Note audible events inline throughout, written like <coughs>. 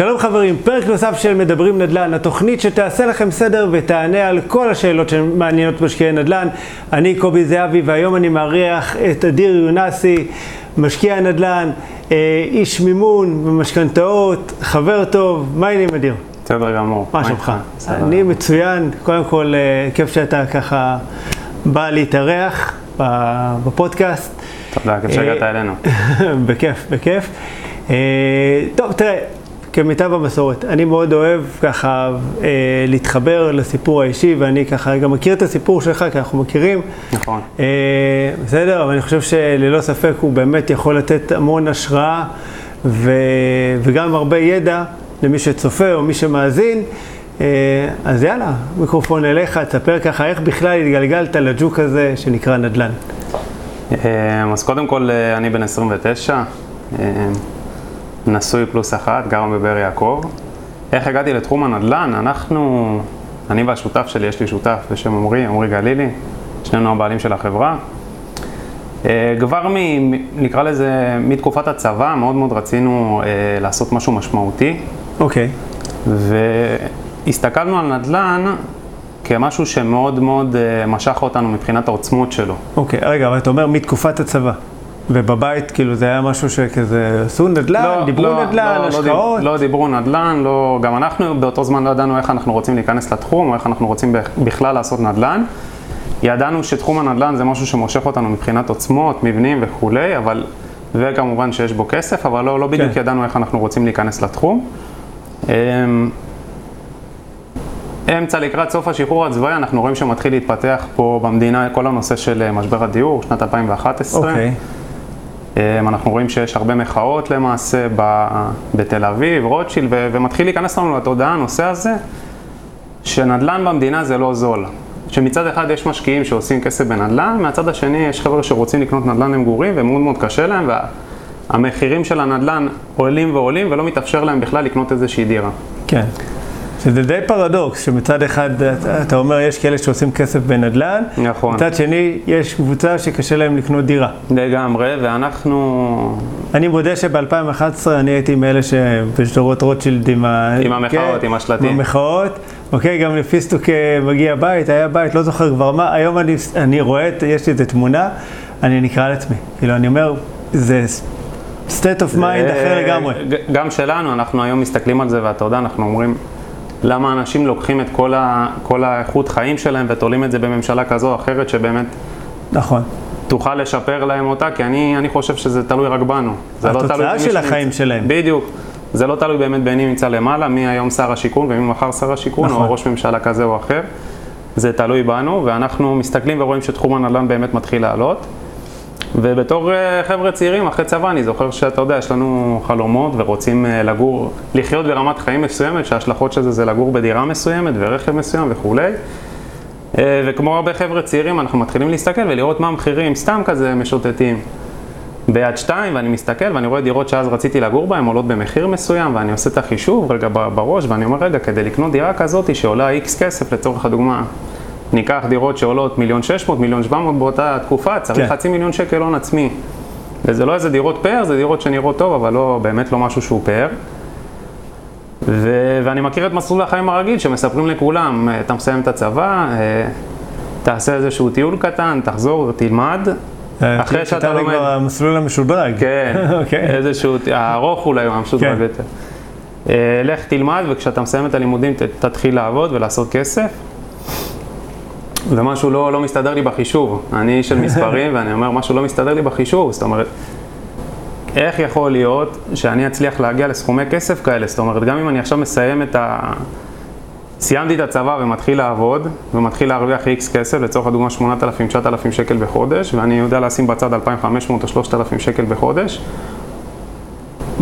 שלום חברים, פרק נוסף של מדברים נדל"ן, התוכנית שתעשה לכם סדר ותענה על כל השאלות שמעניינות משקיעי נדל"ן. אני קובי זהבי והיום אני מארח את אדיר יונסי, משקיע נדל"ן, אה, איש מימון ומשכנתאות, חבר טוב, מה העניינים אדיר? בסדר גמור. מה שלומך? אני מצוין, קודם כל אה, כיף שאתה ככה בא להתארח בפודקאסט. תודה, כיף שהגעת אה, אלינו. <laughs> בכיף, בכיף. טוב, תראה. כמיטב המסורת. אני מאוד אוהב ככה אה, להתחבר לסיפור האישי, ואני ככה גם מכיר את הסיפור שלך, כי אנחנו מכירים. נכון. אה, בסדר, אבל אני חושב שללא ספק הוא באמת יכול לתת המון השראה, ו, וגם הרבה ידע למי שצופה או מי שמאזין. אה, אז יאללה, מיקרופון אליך, תספר ככה איך בכלל התגלגלת לג'וק הזה שנקרא נדל"ן. אה, אז קודם כל, אה, אני בן 29. נשוי פלוס אחת, גר בבאר יעקב. איך הגעתי לתחום הנדל"ן? אנחנו, אני והשותף שלי, יש לי שותף בשם עמרי, עמרי גלילי, שנינו הבעלים של החברה. אה, כבר מ... נקרא לזה, מתקופת הצבא, מאוד מאוד רצינו אה, לעשות משהו משמעותי. אוקיי. Okay. והסתכלנו על נדל"ן כמשהו שמאוד מאוד אה, משך אותנו מבחינת העוצמות שלו. אוקיי, okay, רגע, אבל אתה אומר מתקופת הצבא. ובבית, כאילו, זה היה משהו שכזה, עשו נדל"ן, לא, דיברו לא, נדל"ן, לא, השקעות? לא, לא דיברו נדל"ן, לא, גם אנחנו באותו זמן לא ידענו איך אנחנו רוצים להיכנס לתחום, או איך אנחנו רוצים בכלל לעשות נדל"ן. ידענו שתחום הנדל"ן זה משהו שמושך אותנו מבחינת עוצמות, מבנים וכולי, אבל, וכמובן שיש בו כסף, אבל לא, לא בדיוק כן. ידענו איך אנחנו רוצים להיכנס לתחום. אמ, אמצע לקראת סוף השחרור הצבאי, אנחנו רואים שמתחיל להתפתח פה במדינה כל הנושא של אה, משבר הדיור, שנת 2011. אוקיי. Okay. אמ, אנחנו רואים שיש הרבה מחאות למעשה בתל אביב, רוטשילד, ומתחיל להיכנס לנו לתודעה הנושא הזה, שנדל"ן במדינה זה לא זול. שמצד אחד יש משקיעים שעושים כסף בנדל"ן, מהצד השני יש חבר'ה שרוצים לקנות נדל"ן למגורים ומאוד מאוד קשה להם, והמחירים של הנדל"ן עולים ועולים ולא מתאפשר להם בכלל לקנות איזושהי דירה. כן. שזה די פרדוקס, שמצד אחד אתה אומר יש כאלה שעושים כסף בנדל"ן, נכון. מצד שני יש קבוצה שקשה להם לקנות דירה. לגמרי, ואנחנו... אני מודה שב-2011 אני הייתי מאלה שבשדרות רוטשילד עם ה... עם המחאות, כן, עם השלטים. עם המחאות. אוקיי, גם לפיסטוק מגיע בית, היה בית, לא זוכר כבר מה, היום אני, אני רואה, יש לי איזה תמונה, אני נקרא לעצמי. כאילו, אני אומר, זה state of mind אחר לגמרי. גם שלנו, אנחנו היום מסתכלים על זה, ואתה יודע, אנחנו אומרים... למה אנשים לוקחים את כל, ה, כל האיכות חיים שלהם ותולים את זה בממשלה כזו או אחרת שבאמת... נכון. תוכל לשפר להם אותה, כי אני, אני חושב שזה תלוי רק בנו. זה לא תלוי של החיים נמצא, שלהם. בדיוק. זה לא תלוי באמת במי נמצא למעלה, מי היום שר השיכון ומי מחר שר השיכון, נכון. או ראש ממשלה כזה או אחר. זה תלוי בנו, ואנחנו מסתכלים ורואים שתחום הנדל"ן באמת מתחיל לעלות. ובתור אה, חבר'ה צעירים, אחרי צבא, אני זוכר שאתה יודע, יש לנו חלומות ורוצים אה, לגור, לחיות ברמת חיים מסוימת, שההשלכות של זה זה לגור בדירה מסוימת ורכב מסוים וכולי. אה, וכמו הרבה חבר'ה צעירים, אנחנו מתחילים להסתכל ולראות מה המחירים, סתם כזה משוטטים. ביד שתיים, ואני מסתכל ואני רואה דירות שאז רציתי לגור בהן עולות במחיר מסוים, ואני עושה את החישוב רגע בראש, ואני אומר, רגע, כדי לקנות דירה כזאת שעולה איקס כסף לצורך הדוגמה, ניקח דירות שעולות מיליון שש מאות, מיליון שבע מאות באותה תקופה, צריך כן. חצי מיליון שקל הון עצמי. וזה לא איזה דירות פאר, זה דירות שנראות טוב, אבל לא, באמת לא משהו שהוא פאר. ו- ואני מכיר את מסלול החיים הרגיל, שמספרים לכולם, אתה מסיים את הצבא, אה, תעשה איזשהו טיול קטן, תחזור, תלמד. אה, אחרי שאתה לומד... כבר המסלול המשודרג. כן, <laughs> אוקיי. איזשהו, הארוך אולי הוא המשודרג כן. יותר. אה, לך תלמד, וכשאתה מסיים את הלימודים תתחיל לעבוד ולעשות כסף. ומשהו לא, לא מסתדר לי בחישוב. אני איש של <laughs> מספרים ואני אומר, משהו לא מסתדר לי בחישוב. זאת אומרת, איך יכול להיות שאני אצליח להגיע לסכומי כסף כאלה? זאת אומרת, גם אם אני עכשיו מסיים את ה... סיימתי את הצבא ומתחיל לעבוד, ומתחיל להרוויח איקס כסף, לצורך הדוגמה 8,000-9,000 שקל בחודש, ואני יודע לשים בצד 2,500 או 3,000 שקל בחודש.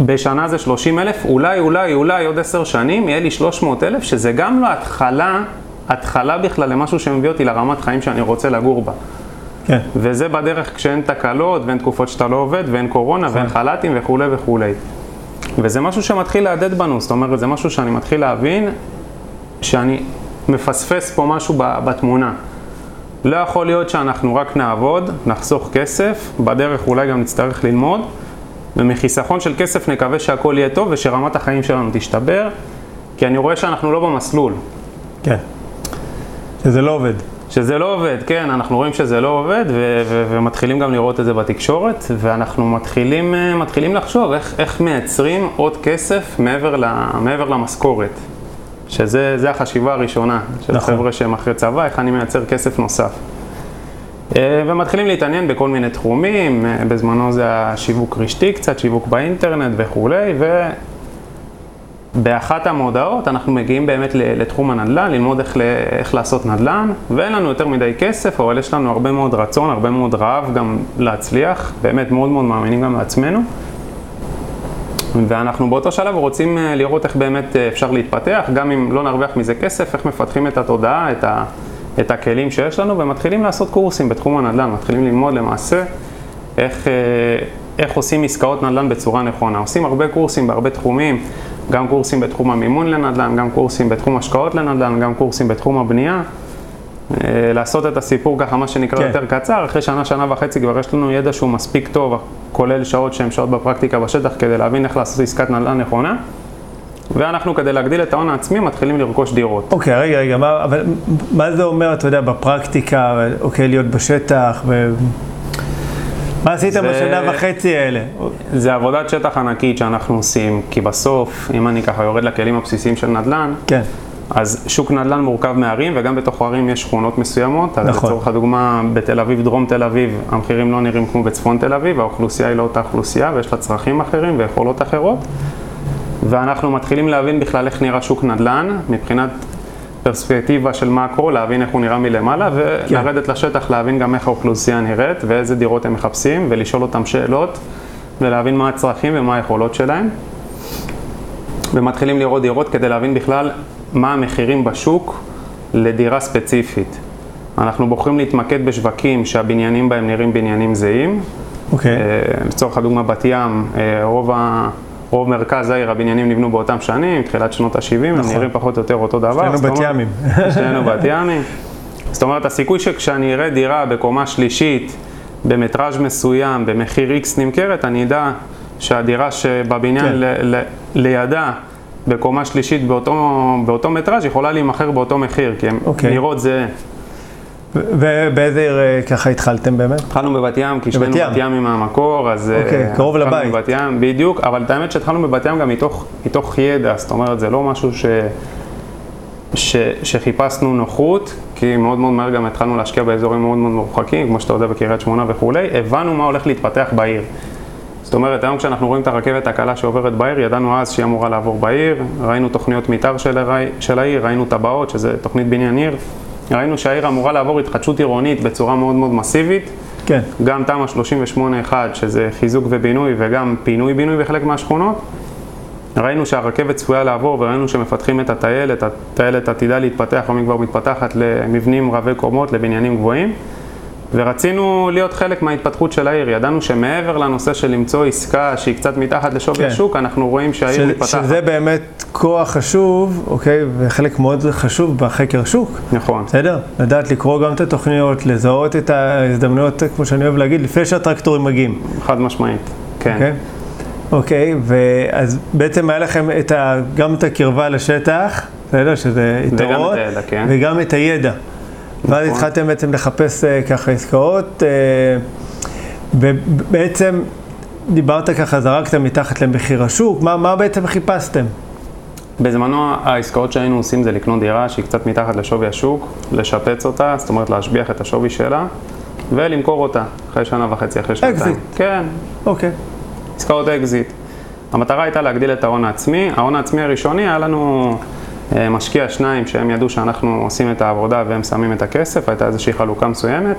בשנה זה 30,000, אולי, אולי, אולי עוד עשר שנים יהיה לי 300,000, שזה גם לא התחלה בכלל למשהו שמביא אותי לרמת חיים שאני רוצה לגור בה. כן. וזה בדרך כשאין תקלות ואין תקופות שאתה לא עובד ואין קורונה כן. ואין חל"תים וכולי וכולי. וזה משהו שמתחיל להדהד בנו, זאת אומרת, זה משהו שאני מתחיל להבין שאני מפספס פה משהו בתמונה. לא יכול להיות שאנחנו רק נעבוד, נחסוך כסף, בדרך אולי גם נצטרך ללמוד, ומחיסכון של כסף נקווה שהכל יהיה טוב ושרמת החיים שלנו תשתבר, כי אני רואה שאנחנו לא במסלול. כן. שזה לא עובד. שזה לא עובד, כן, אנחנו רואים שזה לא עובד ו- ו- ומתחילים גם לראות את זה בתקשורת ואנחנו מתחילים, אה, מתחילים לחשוב איך, איך מייצרים עוד כסף מעבר, ל- מעבר למשכורת. שזה החשיבה הראשונה של נכון. חבר'ה שהם אחרי צבא, איך אני מייצר כסף נוסף. אה, ומתחילים להתעניין בכל מיני תחומים, אה, בזמנו זה השיווק רשתי קצת, שיווק באינטרנט וכולי, ובאחת המודעות אנחנו מגיעים באמת לתחום הנדל"ן, ללמוד איך, איך לעשות נדל"ן, ואין לנו יותר מדי כסף, אבל יש לנו הרבה מאוד רצון, הרבה מאוד רעב גם להצליח, באמת מאוד מאוד מאמינים גם לעצמנו. ואנחנו באותו שלב רוצים אה, לראות איך באמת אפשר להתפתח, גם אם לא נרוויח מזה כסף, איך מפתחים את התודעה, את ה... את הכלים שיש לנו ומתחילים לעשות קורסים בתחום הנדל"ן, מתחילים ללמוד למעשה איך, אה, איך עושים עסקאות נדל"ן בצורה נכונה. עושים הרבה קורסים בהרבה תחומים, גם קורסים בתחום המימון לנדל"ן, גם קורסים בתחום השקעות לנדל"ן, גם קורסים בתחום הבנייה. אה, לעשות את הסיפור ככה, מה שנקרא כן. יותר קצר, אחרי שנה, שנה וחצי כבר יש לנו ידע שהוא מספיק טוב, כולל שעות שהן שעות בפרקטיקה בשטח, כדי להבין איך לעשות עסקת נדל"ן נכונה. ואנחנו כדי להגדיל את ההון העצמי מתחילים לרכוש דירות. אוקיי, okay, רגע, רגע, מה, אבל מה זה אומר, אתה יודע, בפרקטיקה, אוקיי, להיות בשטח, ו... מה עשיתם זה... בשנה וחצי האלה? זה עבודת שטח ענקית שאנחנו עושים, כי בסוף, אם אני ככה יורד לכלים הבסיסיים של נדל"ן, כן. אז שוק נדל"ן מורכב מערים, וגם בתוך הערים יש שכונות מסוימות. נכון. אז לצורך הדוגמה, בתל אביב, דרום תל אביב, המחירים לא נראים כמו בצפון תל אביב, האוכלוסייה היא לא אותה אוכלוסייה, ויש לה צרכים אחרים ויכולות אחרות. ואנחנו מתחילים להבין בכלל איך נראה שוק נדל"ן, מבחינת פרספקטיבה של מקרו, להבין איך הוא נראה מלמעלה, ולרדת כן. לשטח להבין גם איך האוכלוסייה נראית, ואיזה דירות הם מחפשים, ולשאול אותם שאלות, ולהבין מה הצרכים ומה היכולות שלהם. ומתחילים לראות דירות כדי להבין בכלל מה המחירים בשוק לדירה ספציפית. אנחנו בוחרים להתמקד בשווקים שהבניינים בהם נראים בניינים זהים. אוקיי. Okay. אה, לצורך הדוגמה בת ים, אה, רוב ה... רוב מרכז העיר, הבניינים נבנו באותם שנים, תחילת שנות ה-70, נכון. הם נראים פחות או יותר אותו דבר. שנינו בת ימים. <laughs> שנינו בת ימים. זאת אומרת, הסיכוי שכשאני אראה דירה בקומה שלישית, במטראז' מסוים, במחיר X נמכרת, אני אדע שהדירה שבבניין כן. ל- ל- לידה, בקומה שלישית באותו, באותו מטראז' יכולה להימכר באותו מחיר, כי הן אוקיי. נראות זה... ובאיזה עיר אה, ככה התחלתם באמת? התחלנו בבת ים, כי שנינו בת ים עם המקור, אז... אוקיי, uh, קרוב לבית. התחלנו בבת ים, בדיוק, אבל את האמת שהתחלנו בבת ים גם מתוך, מתוך ידע, זאת אומרת, זה לא משהו ש... ש... שחיפשנו נוחות, כי מאוד מאוד מהר גם התחלנו להשקיע באזורים מאוד מאוד מרוחקים, כמו שאתה יודע בקריית שמונה וכולי, הבנו מה הולך להתפתח בעיר. זאת אומרת, היום כשאנחנו רואים את הרכבת הקלה שעוברת בעיר, ידענו אז שהיא אמורה לעבור בעיר, ראינו תוכניות מתאר של, של העיר, ראינו טבעות, שזה תוכנית בניין עיר, ראינו שהעיר אמורה לעבור התחדשות עירונית בצורה מאוד מאוד מסיבית. כן. גם תמ"א 38-1, שזה חיזוק ובינוי, וגם פינוי-בינוי בחלק מהשכונות. ראינו שהרכבת צפויה לעבור וראינו שמפתחים את הטיילת, הטיילת עתידה להתפתח, או כבר מתפתחת למבנים רבי קומות, לבניינים גבוהים. ורצינו להיות חלק מההתפתחות של העיר. ידענו שמעבר לנושא של למצוא עסקה שהיא קצת מתחת לשווי כן. השוק, אנחנו רואים שהעיר מתפתחת. שזה באמת כוח חשוב, אוקיי, וחלק מאוד חשוב בחקר שוק. נכון. בסדר? לדעת לקרוא גם את התוכניות, לזהות את ההזדמנויות, כמו שאני אוהב להגיד, לפני שהטרקטורים מגיעים. חד משמעית, כן. אוקיי, אוקיי ואז בעצם היה לכם את ה, גם את הקרבה לשטח, בסדר? שזה יתרון. וגם את הידע, כן. וגם את הידע. ואז נכון. התחלתם בעצם לחפש אה, ככה עסקאות, אה, ובעצם דיברת ככה, זרקת מתחת למחיר השוק, מה, מה בעצם חיפשתם? בזמנו העסקאות שהיינו עושים זה לקנות דירה שהיא קצת מתחת לשווי השוק, לשפץ אותה, זאת אומרת להשביח את השווי שלה, ולמכור אותה אחרי שנה וחצי, אחרי שנתיים. אקזיט. כן. אוקיי. עסקאות אקזיט. המטרה הייתה להגדיל את ההון העצמי. ההון העצמי הראשוני היה לנו משקיע שניים שהם ידעו שאנחנו עושים את העבודה והם שמים את הכסף, הייתה איזושהי חלוקה מסוימת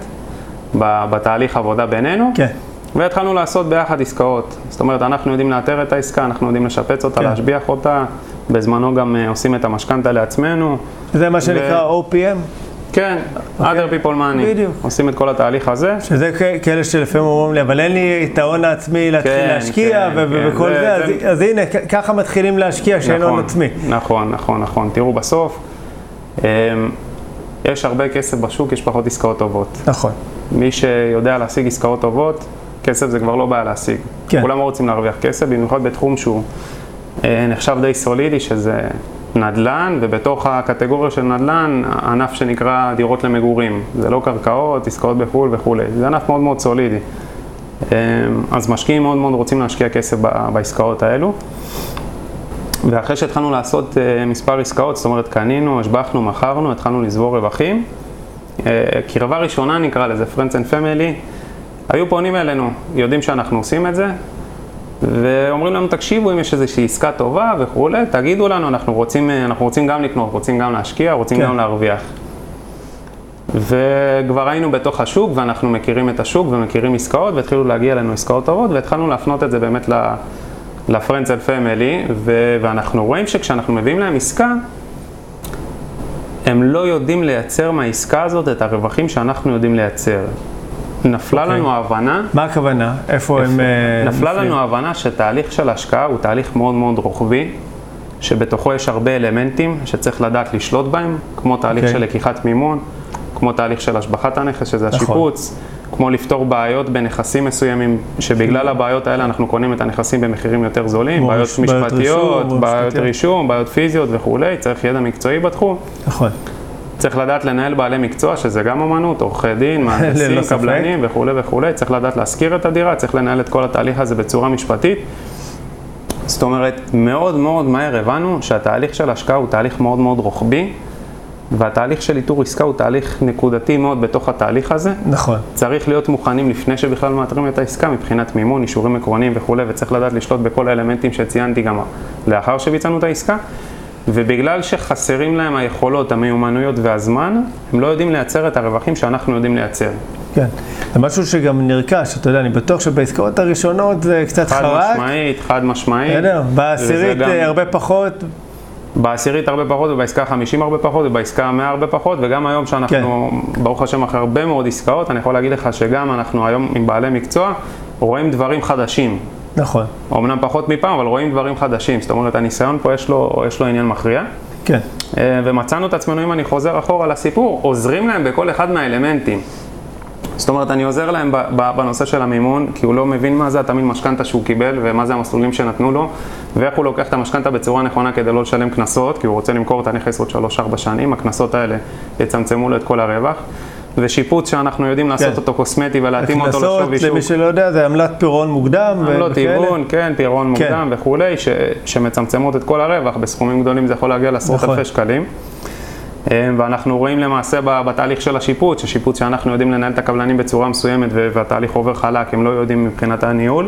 בתהליך עבודה בינינו. כן. והתחלנו לעשות ביחד עסקאות. זאת אומרת, אנחנו יודעים לאתר את העסקה, אנחנו יודעים לשפץ אותה, כן. להשביח אותה, בזמנו גם uh, עושים את המשכנתה לעצמנו. זה מה שנקרא ו... OPM? כן, okay. אוקיי. other people money. בדיוק. עושים את כל התהליך הזה. שזה כאלה שלפעמים אומרים לי, אבל אין לי את ההון העצמי להתחיל כן, להשקיע כן, כן. וכל זה, זה, אז, זה... אז הנה, ככה מתחילים להשקיע, שאין נכון, הון עצמי. נכון, נכון, נכון. תראו, בסוף, um, יש הרבה כסף בשוק, יש פחות עסקאות טובות. נכון. מי שיודע להשיג עסקאות טובות, כסף זה כבר לא בעיה להשיג. כן. כולם רוצים להרוויח כסף, במיוחד בתחום שהוא אה, נחשב די סולידי, שזה נדל"ן, ובתוך הקטגוריה של נדל"ן, ענף שנקרא דירות למגורים. זה לא קרקעות, עסקאות בחו"ל וכולי. זה ענף מאוד מאוד סולידי. אה, אז משקיעים מאוד מאוד רוצים להשקיע כסף בעסקאות האלו. ואחרי שהתחלנו לעשות uh, מספר עסקאות, זאת אומרת קנינו, השבחנו, מכרנו, התחלנו לצבור רווחים. Uh, קרבה ראשונה נקרא לזה, Friends and Family, היו פונים אלינו, יודעים שאנחנו עושים את זה, ואומרים לנו, תקשיבו, אם יש איזושהי עסקה טובה וכולי, תגידו לנו, אנחנו רוצים, אה, אנחנו רוצים גם לקנות, רוצים גם להשקיע, רוצים כן. גם להרוויח. וכבר היינו בתוך השוק, ואנחנו מכירים את השוק ומכירים עסקאות, והתחילו להגיע אלינו עסקאות טובות, והתחלנו להפנות את זה באמת ל... ל-Friends and Family, ו- ואנחנו רואים שכשאנחנו מביאים להם עסקה, הם לא יודעים לייצר מהעסקה הזאת את הרווחים שאנחנו יודעים לייצר. נפלה אוקיי. לנו ההבנה, מה הכוונה? איפה הם... אה, נפלה נופלים? לנו ההבנה שתהליך של השקעה הוא תהליך מאוד מאוד רוחבי, שבתוכו יש הרבה אלמנטים שצריך לדעת לשלוט בהם, כמו תהליך אוקיי. של לקיחת מימון, כמו תהליך של השבחת הנכס, שזה נכון. השיפוץ, כמו לפתור בעיות בנכסים מסוימים, שבגלל הבעיות האלה אנחנו קונים את הנכסים במחירים יותר זולים, בעיות משפטיות, רישום, בעיות. רישום, בעיות פיזיות וכולי, צריך ידע מקצועי בתחום. נכון. צריך לדעת לנהל בעלי מקצוע, שזה גם אמנות, עורכי דין, <laughs> מהנדסים. קבלנים וכולי וכולי, צריך לדעת להשכיר את הדירה, צריך לנהל את כל התהליך הזה בצורה משפטית. זאת אומרת, מאוד מאוד מהר הבנו שהתהליך של השקעה הוא תהליך מאוד מאוד רוחבי, והתהליך של איתור עסקה הוא תהליך נקודתי מאוד בתוך התהליך הזה. נכון. צריך להיות מוכנים לפני שבכלל מאתרים את העסקה מבחינת מימון, אישורים עקרוניים וכולי, וצריך לדעת לשלוט בכל האלמנטים שציינתי גם לאחר שביצענו את העסקה. ובגלל שחסרים להם היכולות, המיומנויות והזמן, הם לא יודעים לייצר את הרווחים שאנחנו יודעים לייצר. כן. זה משהו שגם נרכש, אתה יודע, אני בטוח שבעסקאות הראשונות זה קצת חד חרק. משמעית, חד משמעית. בסדר, בעשירית גם- הרבה פחות. בעשירית הרבה פחות, ובעסקה ה-50 הרבה פחות, ובעסקה ה-100 הרבה פחות, וגם היום שאנחנו, כן. ברוך השם, אחרי הרבה מאוד עסקאות, אני יכול להגיד לך שגם אנחנו היום עם בעלי מקצוע, רואים דברים חדשים. נכון. אמנם פחות מפעם, אבל רואים דברים חדשים. זאת אומרת, הניסיון פה יש לו, יש לו עניין מכריע. כן. אה, ומצאנו את עצמנו, אם אני חוזר אחורה לסיפור, עוזרים להם בכל אחד מהאלמנטים. זאת אומרת, אני עוזר להם בנושא של המימון, כי הוא לא מבין מה זה התמיד משכנתה שהוא קיבל, ומה זה המסלולים שנתנו לו, ואיך הוא לוקח את המשכנתה בצורה נכונה כדי לא לשלם קנסות, כי הוא רוצה למכור את הנכס עוד 3-4 שנים, הקנסות האלה יצמצמו לו את כל הרווח. ושיפוץ שאנחנו יודעים לעשות כן. אותו קוסמטי ולהתאים אותו לשווי שוק. למי שלא יודע, זה עמלת פירעון מוקדם. עמלות. היוון, כן, פירעון כן. מוקדם וכולי, ש, שמצמצמות את כל הרווח, בסכומים גדולים זה יכול להגיע לעשרות נכון. אלפי שקלים. אה, ואנחנו רואים למעשה בתהליך של השיפוץ, ששיפוץ שאנחנו יודעים לנהל את הקבלנים בצורה מסוימת והתהליך עובר חלק, הם לא יודעים מבחינת הניהול,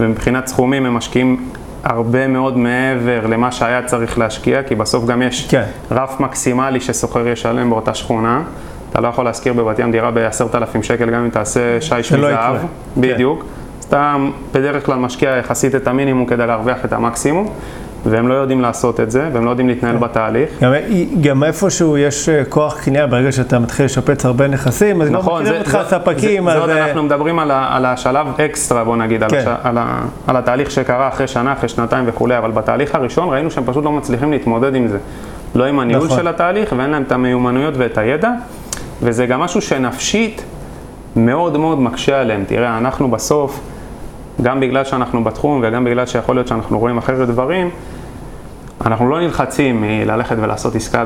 ומבחינת סכומים הם משקיעים הרבה מאוד מעבר למה שהיה צריך להשקיע, כי בסוף גם יש כן. רף מקסימלי ששוכר ישלם באותה שכונה. אתה לא יכול להשכיר בבת ים דירה ב-10,000 שקל גם אם תעשה שיש שלא מזהב, יקרה. בדיוק. אז אתה בדרך כלל משקיע יחסית את המינימום כדי להרוויח את המקסימום, והם לא יודעים לעשות את זה, והם לא יודעים להתנהל בתהליך. גם, גם איפשהו יש אה, כוח קנייה, ברגע שאתה מתחיל לשפץ הרבה נכסים, אז נכון, לא מכירים אותך זה, ספקים, זה, אז... זה עוד אה, אנחנו מדברים על, ה, על השלב אקסטרה, בוא נגיד, על, כן. הש, על, ה, על התהליך שקרה אחרי שנה, אחרי שנתיים וכולי, אבל בתהליך הראשון ראינו שהם פשוט לא מצליחים להתמודד עם זה. לא עם הניהול נכון. של התהליך, ואין להם את המיומנויות ואת הידע, וזה גם משהו שנפשית מאוד מאוד מקשה עליהם. תראה, אנחנו בסוף, גם בגלל שאנחנו בתחום וגם בגלל שיכול להיות שאנחנו רואים אחרת דברים, אנחנו לא נלחצים מללכת ולעשות עסקה,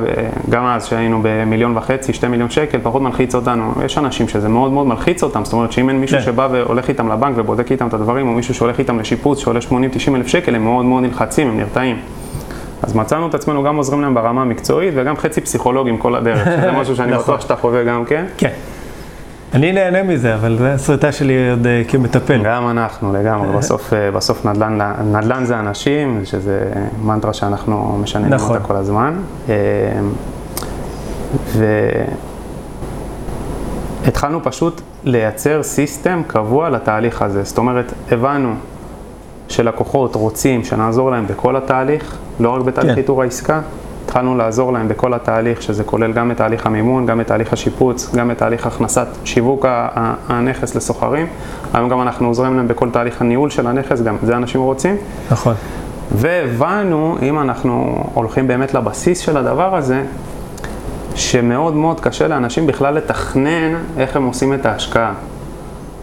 גם אז שהיינו במיליון וחצי, שתי מיליון שקל, פחות מלחיץ אותנו. יש אנשים שזה מאוד מאוד מלחיץ אותם, זאת אומרת שאם אין מישהו כן. שבא והולך איתם לבנק ובודק איתם את הדברים, או מישהו שהולך איתם לשיפוץ שעולה 80-90 אלף שקל, הם מאוד מאוד נלחצים, הם נרתעים. אז מצאנו את עצמנו גם עוזרים להם ברמה המקצועית וגם חצי פסיכולוגים כל הדרך, <laughs> שזה משהו שאני נכון. בטוח שאתה חווה גם כן. כן. אני נהנה מזה, אבל זו הסריטה שלי עוד אה, כמטפל. גם אנחנו לגמרי, בסוף, אה, בסוף נדל"ן, נדל"ן זה אנשים, שזה מנטרה שאנחנו משננים נכון. אותה כל הזמן. אה, והתחלנו פשוט לייצר סיסטם קבוע לתהליך הזה. זאת אומרת, הבנו שלקוחות רוצים שנעזור להם בכל התהליך, לא רק בתהליך כן. איתור העסקה. התחלנו לעזור להם בכל התהליך, שזה כולל גם את תהליך המימון, גם את תהליך השיפוץ, גם את תהליך הכנסת שיווק הנכס לסוחרים. היום גם אנחנו עוזרים להם בכל תהליך הניהול של הנכס, גם את זה אנשים רוצים. נכון. והבנו, אם אנחנו הולכים באמת לבסיס של הדבר הזה, שמאוד מאוד קשה לאנשים בכלל לתכנן איך הם עושים את ההשקעה.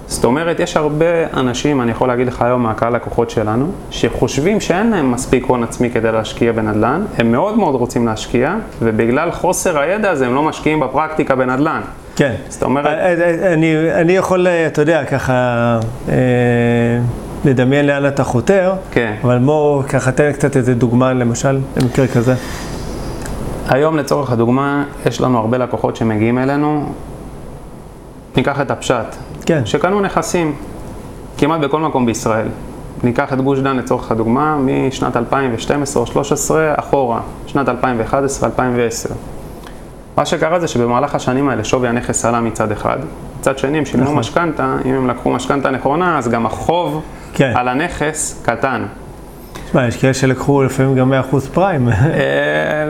זאת אומרת, יש הרבה אנשים, אני יכול להגיד לך היום מהקהל לקוחות שלנו, שחושבים שאין להם מספיק הון עצמי כדי להשקיע בנדל"ן, הם מאוד מאוד רוצים להשקיע, ובגלל חוסר הידע הזה הם לא משקיעים בפרקטיקה בנדל"ן. כן. זאת אומרת... אה, אה, אני, אני יכול, אתה יודע, ככה, אה, לדמיין לאן אתה חותר, כן. אבל בואו ככה תן קצת איזה דוגמה, למשל, למקרה כזה. היום לצורך הדוגמה, יש לנו הרבה לקוחות שמגיעים אלינו, ניקח את הפשט, כן. שקנו נכסים כמעט בכל מקום בישראל. ניקח את גוש דן לצורך הדוגמה, משנת 2012 או 2013 אחורה, שנת 2011-2010. מה שקרה זה שבמהלך השנים האלה שווי הנכס עלה מצד אחד, מצד שני הם שילמו נכון. משכנתה, אם הם לקחו משכנתה נכונה, אז גם החוב כן. על הנכס קטן. תשמע, יש כאלה שלקחו לפעמים גם 100% פריים. אה,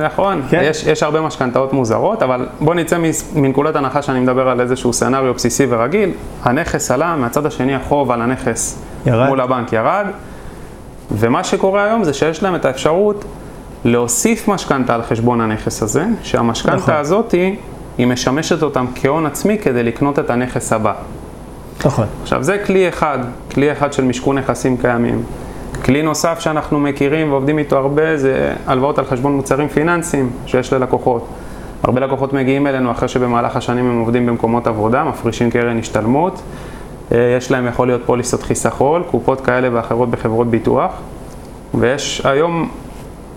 נכון, כן. יש, יש הרבה משכנתאות מוזרות, אבל בוא נצא מנקודת הנחה שאני מדבר על איזשהו סצנריו בסיסי ורגיל. הנכס עלה, מהצד השני החוב על הנכס ירד. מול הבנק ירד, ומה שקורה היום זה שיש להם את האפשרות להוסיף משכנתה על חשבון הנכס הזה, שהמשכנתה נכון. הזאת היא, היא משמשת אותם כהון עצמי כדי לקנות את הנכס הבא. נכון. עכשיו זה כלי אחד, כלי אחד של משכון נכסים קיימים. כלי נוסף שאנחנו מכירים ועובדים איתו הרבה זה הלוואות על חשבון מוצרים פיננסיים שיש ללקוחות. הרבה לקוחות מגיעים אלינו אחרי שבמהלך השנים הם עובדים במקומות עבודה, מפרישים קרן השתלמות, אה, יש להם יכול להיות פוליסות חיסכון, קופות כאלה ואחרות בחברות ביטוח, ויש היום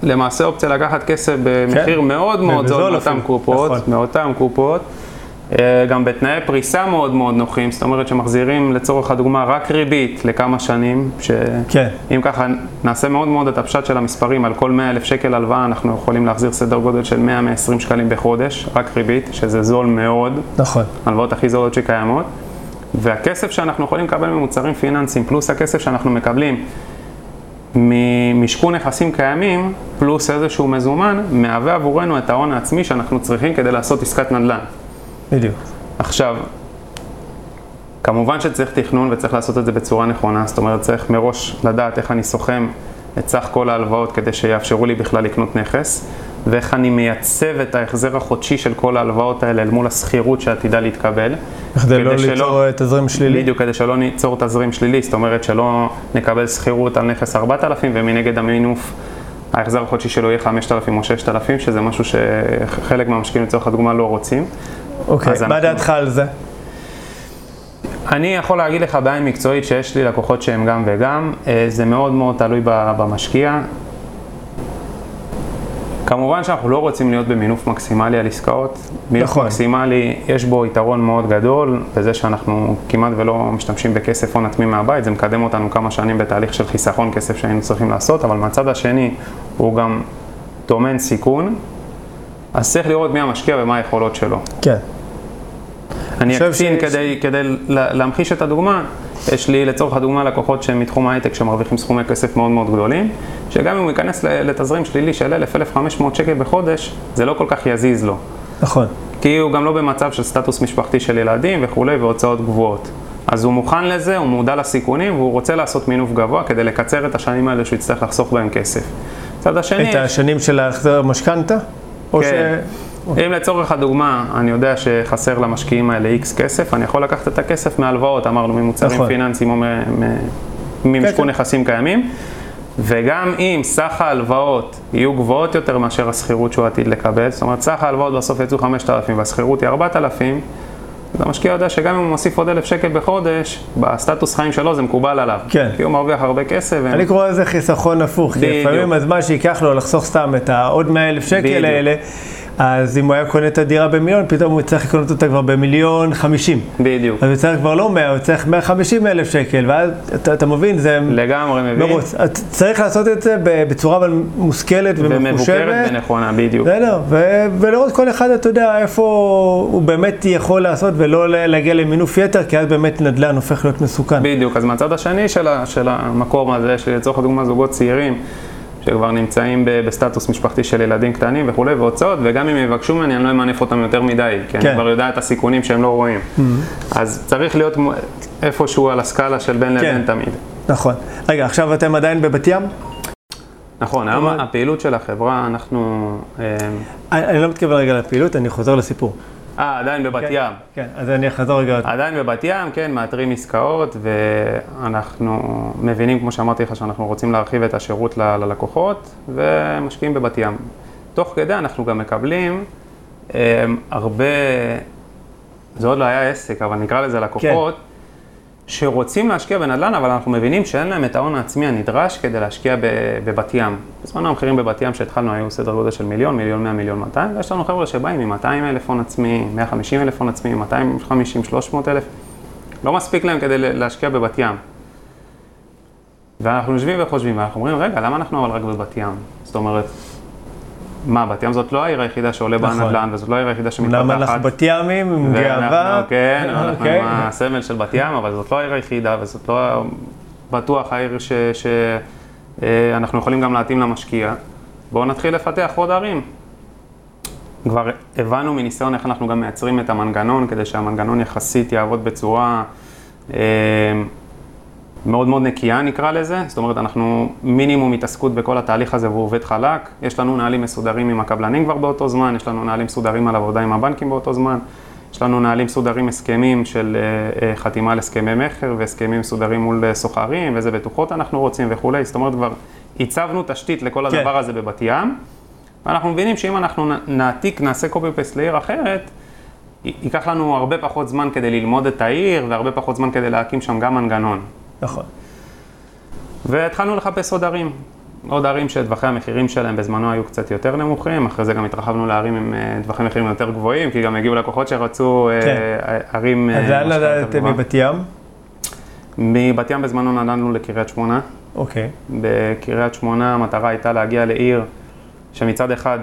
למעשה אופציה לקחת כסף במחיר כן. מאוד מאוד זול מאותן. קופות, נכון. מאותן קופות. אה, גם בתנאי פריסה מאוד מאוד נוחים, זאת אומרת שמחזירים לצורך הדוגמה רק ריבית לכמה שנים, כן. שאם ככה נעשה מאוד מאוד את הפשט של המספרים, על כל 100 אלף שקל הלוואה אנחנו יכולים להחזיר סדר גודל של 100-120 שקלים בחודש, רק ריבית, שזה זול מאוד, נכון. הלוואות הכי זולות שקיימות, והכסף שאנחנו יכולים לקבל ממוצרים פיננסיים, פלוס הכסף שאנחנו מקבלים ממשכון נכסים קיימים, פלוס איזשהו מזומן, מהווה עבורנו את ההון העצמי שאנחנו צריכים כדי לעשות עסקת נדל"ן. בדיוק. עכשיו, כמובן שצריך תכנון וצריך לעשות את זה בצורה נכונה, זאת אומרת צריך מראש לדעת איך אני סוכם את סך כל ההלוואות כדי שיאפשרו לי בכלל לקנות נכס, ואיך אני מייצב את ההחזר החודשי של כל ההלוואות האלה אל מול השכירות שעתידה להתקבל. כדי לא שלא- ליצור תזרים שלילי. בדיוק, כדי שלא ניצור תזרים שלילי, זאת אומרת שלא נקבל שכירות על נכס 4,000 ומנגד המינוף, ההחזר החודשי שלו יהיה 5,000 או 6,000, שזה משהו שחלק מהמשקיעים לצורך הדוגמה לא רוצים. אוקיי, אז מה דעתך על זה? אני יכול להגיד לך בעין מקצועית שיש לי לקוחות שהם גם וגם, אה, זה מאוד מאוד תלוי במשקיע. כמובן שאנחנו לא רוצים להיות במינוף מקסימלי על עסקאות. מינוף נכון. מקסימלי, יש בו יתרון מאוד גדול, בזה שאנחנו כמעט ולא משתמשים בכסף הון עצמי מהבית, זה מקדם אותנו כמה שנים בתהליך של חיסכון כסף שהיינו צריכים לעשות, אבל מהצד השני הוא גם טומן סיכון, אז צריך לראות מי המשקיע ומה היכולות שלו. כן. אני אקצין שיש- כדי, כדי לה- להמחיש את הדוגמה. יש לי לצורך הדוגמה לקוחות שהם מתחום ההייטק שמרוויחים סכומי כסף מאוד מאוד גדולים, שגם אם הוא ייכנס לתזרים שלילי של 1,000-1,500 שקל בחודש, זה לא כל כך יזיז לו. נכון. כי הוא גם לא במצב של סטטוס משפחתי של ילדים וכולי והוצאות גבוהות. אז הוא מוכן לזה, הוא מודע לסיכונים והוא רוצה לעשות מינוף גבוה כדי לקצר את השנים האלה שהוא יצטרך לחסוך בהם כסף. מצד השני, את השנים של ההחזר משכנתה? או כן. אם לצורך הדוגמה, אני יודע שחסר למשקיעים האלה איקס כסף, אני יכול לקחת את הכסף מהלוואות, אמרנו, ממוצרים נכון. פיננסיים או ממשכון כן. נכסים קיימים, וגם אם סך ההלוואות יהיו גבוהות יותר מאשר השכירות שהוא עתיד לקבל, זאת אומרת, סך ההלוואות בסוף יצאו 5,000 והשכירות היא 4,000, אז המשקיע יודע שגם אם הוא מוסיף עוד 1,000 שקל בחודש, בסטטוס חיים שלו זה מקובל עליו. כן. כי הוא מרוויח הרבה כסף. אני קורא לזה חיסכון הפוך, כי. לפעמים הזמן שייקח לו לחסוך סתם את העוד 100 אלף שקל. האלה, אז אם הוא היה קונה את הדירה במיליון, פתאום הוא צריך לקנות אותה כבר במיליון חמישים. בדיוק. אז הוא צריך כבר לא 100, הוא צריך 150 אלף שקל, ואז אתה, אתה מבין, זה לגמרי מבין. מרוץ. צריך לעשות את זה בצורה אבל מושכלת ומבוקרת ומחושבת. ונכונה, בדיוק. בסדר, ו- ולראות כל אחד, אתה יודע, איפה הוא באמת יכול לעשות ולא להגיע למינוף יתר, כי אז באמת נדל"ן הופך להיות מסוכן. בדיוק, אז מהצד השני של, ה, של המקום הזה, שלצורך הדוגמה זוגות צעירים, שכבר נמצאים בסטטוס משפחתי של ילדים קטנים וכולי, והוצאות, וגם אם יבקשו ממני, אני לא אמנף אותם יותר מדי, כי כן. אני כבר יודע את הסיכונים שהם לא רואים. Mm-hmm. אז צריך להיות איפשהו על הסקאלה של בין כן. לבין תמיד. נכון. רגע, עכשיו אתם עדיין בבת ים? נכון, היום הפעילות של החברה, אנחנו... אה, אני אני לא מתכוון רגע לפעילות, אני חוזר לסיפור. אה, עדיין בבת כן, ים. כן, אז אני אחזור רגע. עדיין בבת ים, כן, מאתרים עסקאות, ואנחנו מבינים, כמו שאמרתי לך, שאנחנו רוצים להרחיב את השירות ל- ללקוחות, ומשקיעים בבת ים. תוך כדי אנחנו גם מקבלים אה, הרבה, זה עוד לא היה עסק, אבל נקרא לזה לקוחות, כן. שרוצים להשקיע בנדל"ן, אבל אנחנו מבינים שאין להם את ההון העצמי הנדרש כדי להשקיע בבת ים. בזמנו המחירים בבת ים שהתחלנו היו סדר גודל של מיליון, מיליון 100, מיליון 200, ויש לנו חבר'ה שבאים עם 200 אלף הון עצמי, 150 אלף הון עצמי, 250, 300 אלף. לא מספיק להם כדי להשקיע בבת ים. ואנחנו יושבים וחושבים, ואנחנו אומרים, רגע, למה אנחנו אבל רק בבת ים? זאת אומרת, מה, בת ים זאת לא העיר היחידה שעולה נכון. הנדל"ן, וזאת לא העיר היחידה שמתפתחת. אמנם אנחנו בת ימים עם גאווה. כן, <laughs> אנחנו אוקיי. עם הסמל של בת ים, אבל זאת לא העיר היחידה, וזאת לא בטוח העיר שאנחנו יכולים גם להתאים למשקיע. בואו נתחיל לפתח עוד ערים. כבר הבנו מניסיון איך אנחנו גם מייצרים את המנגנון, כדי שהמנגנון יחסית יעבוד בצורה אה, מאוד מאוד נקייה נקרא לזה, זאת אומרת אנחנו מינימום התעסקות בכל התהליך הזה והוא עובד חלק, יש לנו נהלים מסודרים עם הקבלנים כבר באותו זמן, יש לנו נהלים מסודרים על עבודה עם הבנקים באותו זמן, יש לנו נהלים מסודרים הסכמים של אה, אה, חתימה על הסכמי מכר והסכמים מסודרים מול אה, סוחרים ואיזה בטוחות אנחנו רוצים וכולי, זאת אומרת כבר הצבנו תשתית לכל כן. הדבר הזה בבת ים, ואנחנו מבינים שאם אנחנו נעתיק, נעשה קופי פייסט לעיר אחרת, ייקח לנו הרבה פחות זמן כדי ללמוד את העיר והרבה פחות זמן כדי להקים שם גם מנגנון. נכון. והתחלנו לחפש עוד ערים. עוד ערים שטווחי המחירים שלהם בזמנו היו קצת יותר נמוכים, אחרי זה גם התרחבנו לערים עם אה, טווחי מחירים יותר גבוהים, כי גם הגיעו לקוחות שרצו אה, כן. ערים... אז אה, לאן משכנתה נדדתם. מבת ים? מבת ים בזמנו נדדנו לקריית שמונה. אוקיי. בקריית שמונה המטרה הייתה להגיע לעיר שמצד אחד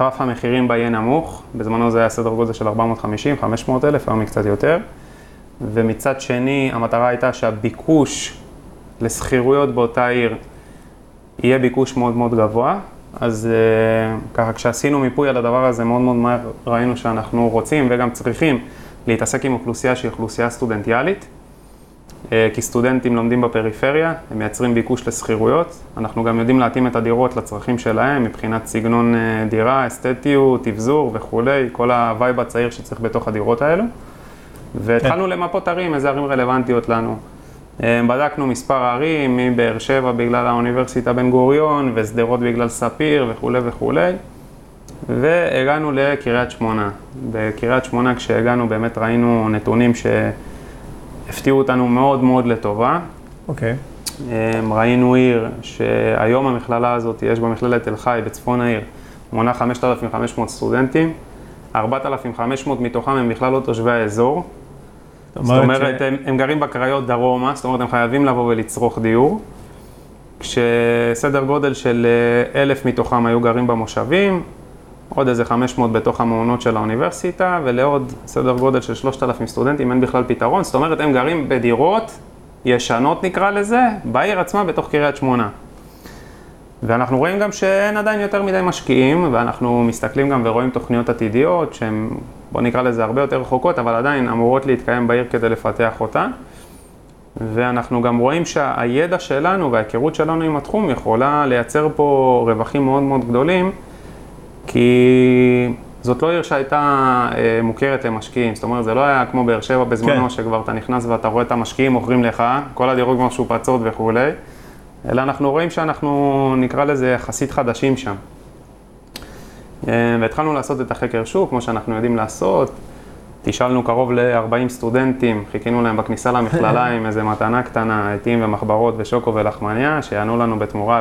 רף המחירים בה יהיה נמוך, בזמנו זה היה סדר גודל של 450, 500 אלף, היום היא קצת יותר, ומצד שני המטרה הייתה שהביקוש לשכירויות באותה עיר יהיה ביקוש מאוד מאוד גבוה, אז אה, ככה כשעשינו מיפוי על הדבר הזה מאוד מאוד מהר ראינו שאנחנו רוצים וגם צריכים להתעסק עם אוכלוסייה שהיא אוכלוסייה סטודנטיאלית. אה, כי סטודנטים לומדים בפריפריה, הם מייצרים ביקוש לשכירויות. אנחנו גם יודעים להתאים את הדירות לצרכים שלהם מבחינת סגנון אה, דירה, אסתטיות, אבזור וכולי, כל ה vibe הצעיר שצריך בתוך הדירות האלו. והתחלנו למפות ערים, איזה ערים רלוונטיות לנו. אה, בדקנו מספר ערים, מבאר שבע בגלל האוניברסיטה בן גוריון, ושדרות בגלל ספיר וכולי וכולי. והגענו לקריית שמונה. בקריית שמונה כשהגענו באמת ראינו נתונים שהפתיעו אותנו מאוד מאוד לטובה. אוקיי. אמ, ראינו עיר שהיום המכללה הזאת, יש בה מכללת תל חי בצפון העיר, מונה 5,500 סטודנטים, 4,500 מתוכם הם בכלל לא תושבי האזור. זאת אומרת, הם, הם גרים בקריות דרומה, זאת אומרת, הם חייבים לבוא ולצרוך דיור. כשסדר גודל של אה, אלף מתוכם היו גרים במושבים, עוד איזה 500 בתוך המעונות של האוניברסיטה, ולעוד סדר גודל של 3,000 סטודנטים אין בכלל פתרון. זאת אומרת, הם גרים בדירות ישנות נקרא לזה, בעיר עצמה בתוך קריית שמונה. ואנחנו רואים גם שאין עדיין יותר מדי משקיעים, ואנחנו מסתכלים גם ורואים תוכניות עתידיות שהן, בוא נקרא לזה הרבה יותר רחוקות, אבל עדיין אמורות להתקיים בעיר כדי לפתח אותה. ואנחנו גם רואים שהידע שלנו וההיכרות שלנו עם התחום יכולה לייצר פה רווחים מאוד מאוד גדולים, כי זאת לא עיר שהייתה אה, מוכרת למשקיעים, זאת אומרת, זה לא היה כמו באר שבע בזמנו, כן. שכבר אתה נכנס ואתה רואה את המשקיעים מוכרים לך, כל הדירות כבר משופצות וכולי, אלא אנחנו רואים שאנחנו, נקרא לזה, יחסית חדשים שם. אה, והתחלנו לעשות את החקר שוק, כמו שאנחנו יודעים לעשות. תשאלנו קרוב ל-40 סטודנטים, חיכינו להם בכניסה למכללה <laughs> עם איזה מתנה קטנה, עטים ומחברות ושוקו ולחמניה, שיענו לנו בתמורה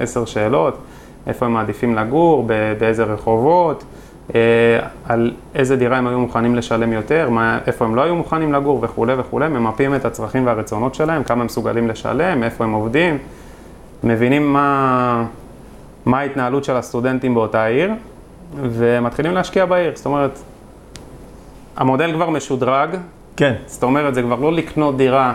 לעשר שאלות, איפה הם מעדיפים לגור, באיזה רחובות, אה, על איזה דירה הם היו מוכנים לשלם יותר, מה, איפה הם לא היו מוכנים לגור וכולי וכולי, ממפים את הצרכים והרצונות שלהם, כמה הם מסוגלים לשלם, איפה הם עובדים, מבינים מה, מה ההתנהלות של הסטודנטים באותה עיר, ומתחילים להשקיע בעיר, זאת אומרת, המודל כבר משודרג, כן. זאת אומרת, זה כבר לא לקנות דירה,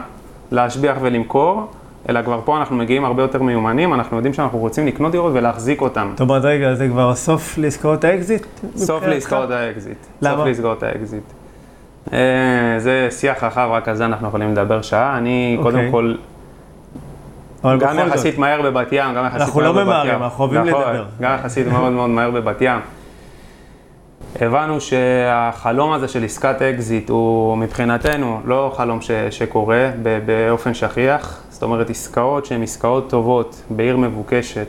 להשביח ולמכור, אלא כבר פה אנחנו מגיעים הרבה יותר מיומנים, אנחנו יודעים שאנחנו רוצים לקנות דירות ולהחזיק אותן. זאת אומרת, רגע, זה כבר סוף לעסקאות האקזיט? סוף? לעסקאות האקזיט. למה? סוף לעסקאות האקזיט. אה, זה שיח רחב, רק על זה אנחנו יכולים לדבר שעה. אני אוקיי. קודם כל, גם בכל זאת, יחסית מהר בבת ים, גם יחסית אנחנו מהר לא בבת ים. ממהרים, אנחנו אוהבים נכון, לדבר. גם יחסית מאוד מאוד מהר בבת ים. הבנו שהחלום הזה של עסקת אקזיט הוא מבחינתנו לא חלום ש, שקורה באופן שכיח, זאת אומרת עסקאות שהן עסקאות טובות בעיר מבוקשת,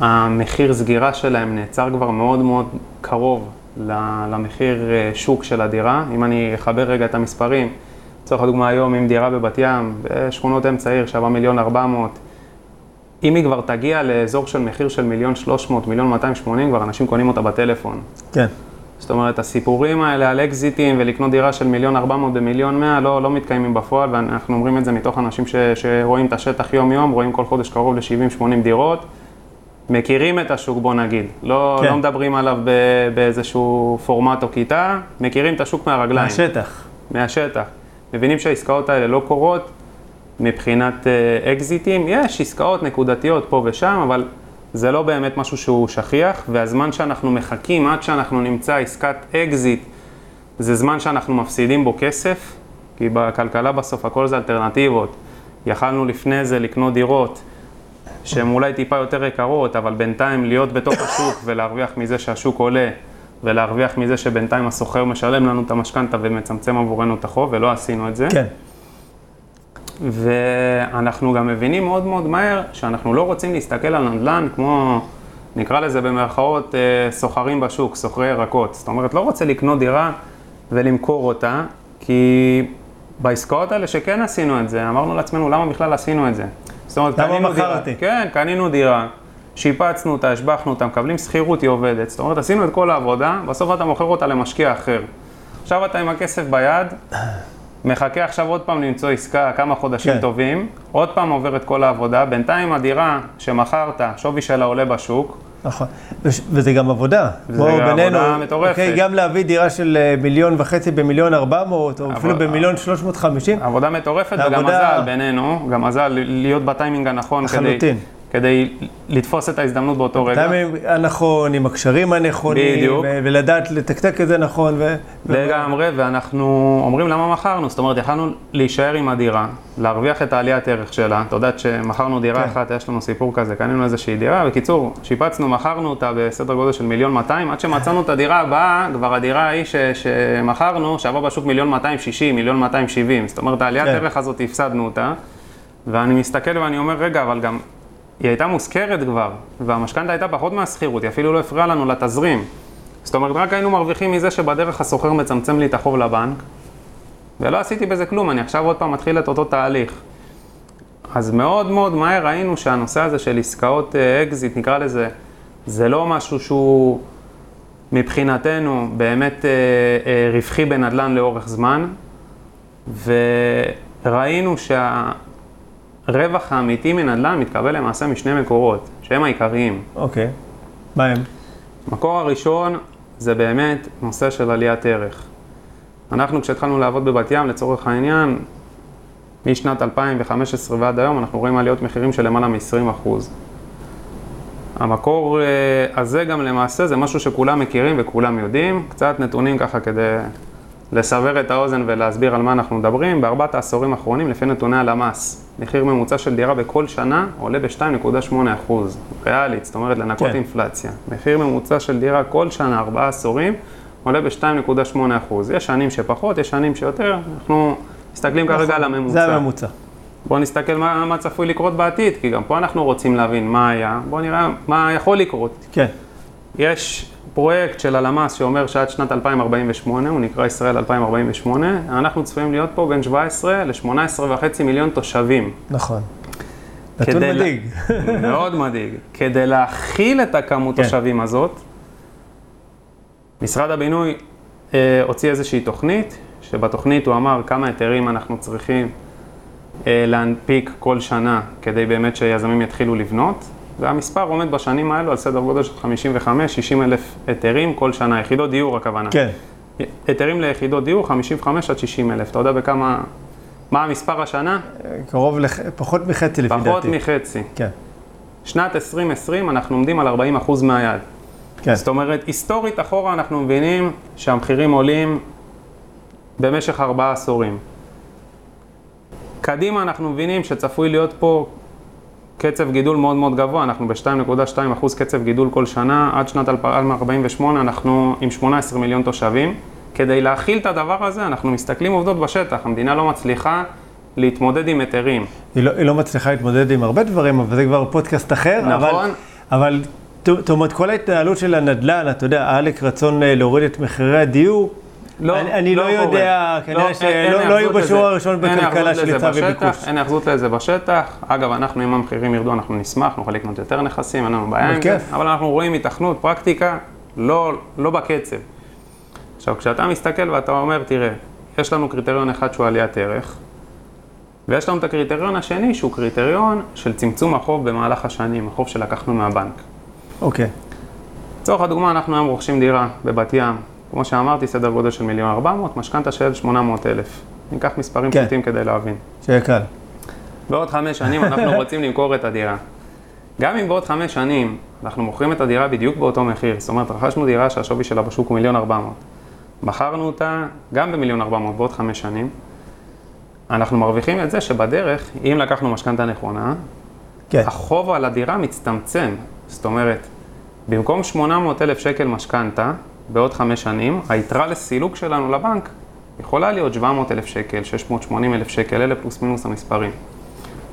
המחיר סגירה שלהם נעצר כבר מאוד מאוד קרוב למחיר אה, שוק של הדירה. אם אני אחבר רגע את המספרים, לצורך הדוגמה היום, אם דירה בבת ים, בשכונות אמצע עיר שווה מיליון ארבע מאות, אם היא כבר תגיע לאזור של מחיר של מיליון שלוש מאות, מיליון מאתיים שמונים, כבר אנשים קונים אותה בטלפון. כן. זאת אומרת, הסיפורים האלה על אקזיטים ולקנות דירה של מיליון ארבע מאות במיליון מאה לא, לא מתקיימים בפועל, ואנחנו אומרים את זה מתוך אנשים ש, שרואים את השטח יום-יום, רואים כל חודש קרוב ל-70-80 דירות. מכירים את השוק, בוא נגיד. לא, כן. לא מדברים עליו באיזשהו פורמט או כיתה, מכירים את השוק מהרגליים. מהשטח. מהשטח. מבינים שהעסקאות האלה לא קורות מבחינת אה, אקזיטים. יש עסקאות נקודתיות פה ושם, אבל זה לא באמת משהו שהוא שכיח, והזמן שאנחנו מחכים עד שאנחנו נמצא עסקת אקזיט, זה זמן שאנחנו מפסידים בו כסף, כי בכלכלה בסוף הכל זה אלטרנטיבות. יכלנו לפני זה לקנות דירות. שהן אולי טיפה יותר יקרות, אבל בינתיים להיות בתוך השוק <coughs> ולהרוויח מזה שהשוק עולה, ולהרוויח מזה שבינתיים הסוחר משלם לנו את המשכנתה ומצמצם עבורנו את החוב, ולא עשינו את זה. כן. ואנחנו גם מבינים מאוד מאוד מהר שאנחנו לא רוצים להסתכל על נדל"ן כמו, נקרא לזה במרכאות, אה, סוחרים בשוק, סוחרי ירקות. זאת אומרת, לא רוצה לקנות דירה ולמכור אותה, כי בעסקאות האלה שכן עשינו את זה, אמרנו לעצמנו, למה בכלל עשינו את זה? זאת אומרת, קנינו דירה. כן, קנינו דירה, שיפצנו אותה, השבחנו אותה, מקבלים שכירות, היא עובדת. זאת אומרת, עשינו את כל העבודה, בסוף אתה מוכר אותה למשקיע אחר. עכשיו אתה עם הכסף ביד, מחכה עכשיו עוד פעם למצוא עסקה כמה חודשים כן. טובים, עוד פעם עובר את כל העבודה, בינתיים הדירה שמכרת, שווי שלה עולה בשוק, נכון, וזה גם עבודה. זה גם בינינו, עבודה מטורפת. אוקיי, גם להביא דירה של אה, מיליון וחצי במיליון ארבע מאות, או אפילו במיליון שלוש מאות חמישים. עבודה מטורפת, וגם מזל בינינו, גם מזל להיות בטיימינג הנכון. לחלוטין. כדי לתפוס את ההזדמנות באותו רגע. הטיימינג הנכון, עם הקשרים הנכונים, בדיוק. ולדעת לתקתק את זה נכון. ו... לגמרי, ואנחנו אומרים למה מכרנו, זאת אומרת, יכלנו להישאר עם הדירה, להרוויח את העליית ערך שלה. אתה יודע שמכרנו דירה כן. אחת, יש לנו סיפור כזה, קנינו איזושהי דירה, בקיצור, שיפצנו, מכרנו אותה בסדר גודל של מיליון 200, עד שמצאנו את הדירה הבאה, כבר הדירה ההיא ש... שמכרנו, שווה בשוק מיליון 260, מיליון 270, זאת אומרת, העליית כן. ערך הזאת, הפסדנו אותה. ואני מסתכל ואני אומר, רגע, אבל גם היא הייתה מושכרת כבר, והמשכנתה הייתה פחות מהשכירות, היא אפילו לא הפריעה לנו לתזרים. זאת אומרת, רק היינו מרוויחים מזה שבדרך השוכר מצמצם לי את החוב לבנק, ולא עשיתי בזה כלום, אני עכשיו עוד פעם מתחיל את אותו תהליך. אז מאוד מאוד מהר ראינו שהנושא הזה של עסקאות אקזיט, נקרא לזה, זה לא משהו שהוא מבחינתנו באמת אה, אה, רווחי בנדל"ן לאורך זמן, וראינו שה... הרווח האמיתי מנדל"ן מתקבל למעשה משני מקורות, שהם העיקריים. אוקיי, מה הם? המקור הראשון זה באמת נושא של עליית ערך. אנחנו כשהתחלנו לעבוד בבת ים, לצורך העניין, משנת 2015 ועד היום אנחנו רואים עליות מחירים של למעלה מ-20%. המקור אה, הזה גם למעשה זה משהו שכולם מכירים וכולם יודעים, קצת נתונים ככה כדי לסבר את האוזן ולהסביר על מה אנחנו מדברים, בארבעת העשורים האחרונים, לפי נתוני הלמ"ס, מחיר ממוצע של דירה בכל שנה עולה ב-2.8 אחוז, ריאלית, זאת אומרת לנקות כן. אינפלציה. מחיר ממוצע של דירה כל שנה, ארבעה עשורים, עולה ב-2.8 אחוז. יש שנים שפחות, יש שנים שיותר, אנחנו מסתכלים נכון, כרגע על הממוצע. זה הממוצע. בואו נסתכל מה, מה צפוי לקרות בעתיד, כי גם פה אנחנו רוצים להבין מה היה, בואו נראה מה יכול לקרות. כן. יש פרויקט של הלמ"ס שאומר שעד שנת 2048, הוא נקרא ישראל 2048, אנחנו צפויים להיות פה בין 17 ל-18 וחצי מיליון תושבים. נכון. נתון מדאיג. <laughs> מאוד מדאיג. כדי להכיל את הכמות כן. תושבים הזאת, משרד הבינוי אה, הוציא איזושהי תוכנית, שבתוכנית הוא אמר כמה היתרים אנחנו צריכים אה, להנפיק כל שנה כדי באמת שיזמים יתחילו לבנות. והמספר עומד בשנים האלו על סדר גודל של 55-60 אלף היתרים כל שנה, יחידות דיור הכוונה. כן. היתרים ליחידות דיור, 55 עד 60 אלף. אתה יודע בכמה, מה המספר השנה? קרוב לח... פחות מחצי לפי דעתי. פחות מחצי. כן. שנת 2020 אנחנו עומדים על 40 אחוז מהיעד. כן. זאת אומרת, היסטורית אחורה אנחנו מבינים שהמחירים עולים במשך ארבעה עשורים. קדימה אנחנו מבינים שצפוי להיות פה קצב גידול מאוד מאוד גבוה, אנחנו ב-2.2 אחוז קצב גידול כל שנה, עד שנת 2048 אנחנו עם 18 מיליון תושבים. כדי להכיל את הדבר הזה, אנחנו מסתכלים עובדות בשטח, המדינה לא מצליחה להתמודד עם היתרים. היא לא, היא לא מצליחה להתמודד עם הרבה דברים, אבל זה כבר פודקאסט אחר. נכון. אבל, אבל זאת אומרת, כל ההתנהלות של הנדל"ן, אתה יודע, עלק רצון אה, להוריד את מחירי הדיור, לא, אני, לא, לא יודע. כנראה לא, שלא אין- אין לא היו היאחזות בשיעור. הראשון בכלכלה של היצע בשטח, וביקוש. אין היאחזות לזה בשטח. אגב, אנחנו, אם המחירים ירדו, אנחנו נשמח, נוכל לקנות יותר נכסים, אין לנו בעיה עם זה. אבל אנחנו רואים התכנות, פרקטיקה, לא, לא בקצב. עכשיו, כשאתה מסתכל ואתה אומר, תראה, יש לנו קריטריון אחד שהוא עליית ערך, ויש לנו את הקריטריון השני שהוא קריטריון של צמצום החוב במהלך השנים, החוב שלקחנו מהבנק. אוקיי, לצורך הדוגמה, אנחנו היום רוכשים דירה בבת ים, כמו שאמרתי, סדר גודל של מיליון ארבע מאות, משכנתה של 800 אלף. ניקח מספרים כן. פשוטים כדי להבין. שיהיה קל. בעוד חמש שנים אנחנו <laughs> רוצים למכור את הדירה. גם אם בעוד חמש שנים אנחנו מוכרים את הדירה בדיוק באותו מחיר, זאת אומרת, רכשנו דירה שהשווי שלה בשוק הוא מיליון ארבע מאות. מכרנו אותה גם במיליון ארבע מאות בעוד חמש שנים. אנחנו מרוויחים את זה שבדרך, אם לקחנו משכנתה נכונה, כן, החוב על הדירה מצטמצם. זאת אומרת, במקום 800 אלף שקל משכנתה בעוד חמש שנים, היתרה לסילוק שלנו לבנק יכולה להיות 700 אלף שקל, 680 אלף שקל, אלה פלוס מינוס המספרים.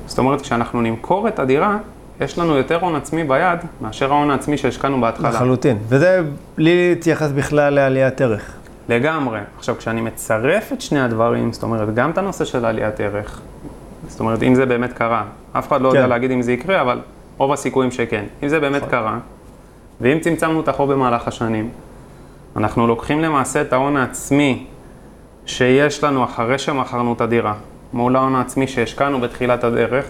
זאת אומרת, כשאנחנו נמכור את הדירה, יש לנו יותר הון עצמי ביד מאשר ההון העצמי שהשקענו בהתחלה. לחלוטין. וזה בלי להתייחס בכלל לעליית ערך. לגמרי. עכשיו, כשאני מצרף את שני הדברים, זאת אומרת, גם את הנושא של עליית ערך, זאת אומרת, אם זה באמת קרה, אף אחד לא יודע כן. להגיד אם זה יקרה, אבל רוב הסיכויים שכן. אם זה באמת קרה, ואם צמצמנו את החוב במהלך השנים, אנחנו לוקחים למעשה את ההון העצמי שיש לנו אחרי שמכרנו את הדירה, מול ההון העצמי שהשקענו בתחילת הדרך,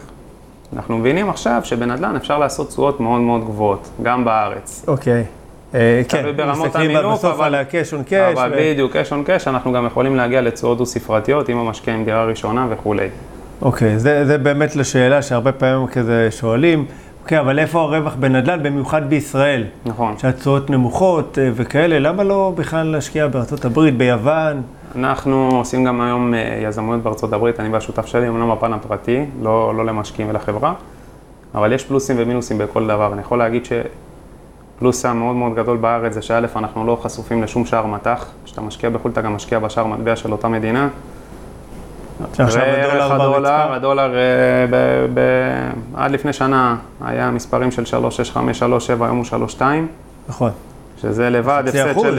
אנחנו מבינים עכשיו שבנדל"ן אפשר לעשות תשואות מאוד מאוד גבוהות, גם בארץ. אוקיי. אה, כן, מסתכלים בסוף על הקש און קש. אבל בדיוק, קש און קש, אנחנו גם יכולים להגיע לתשואות דו-ספרתיות עם המשקיע עם דירה ראשונה וכולי. אוקיי, זה באמת לשאלה שהרבה פעמים כזה שואלים, אוקיי, אבל איפה הרווח בנדל"ן, במיוחד בישראל? נכון. שהתשואות נמוכות אה, וכאלה, למה לא בכלל להשקיע בארצות הברית, ביוון? אנחנו עושים גם היום אה, יזמויות בארצות הברית, אני והשותף שלי, אמנם בפן הפרטי, לא, לא למשקיעים ולחברה, אבל יש פלוסים ומינוסים בכל דבר. אני יכול להגיד שפלוס המאוד מאוד גדול בארץ זה שא', אנחנו לא חשופים לשום שער מטח. כשאתה משקיע בחו"ל, אתה גם משקיע בשער מטבע של אותה מדינה. שעכשיו וערך הדולר ברצפה? הדולר אה, עד לפני שנה היה מספרים של 365, 37, היום הוא 32. נכון. שזה לבד הפסד אחוז. של,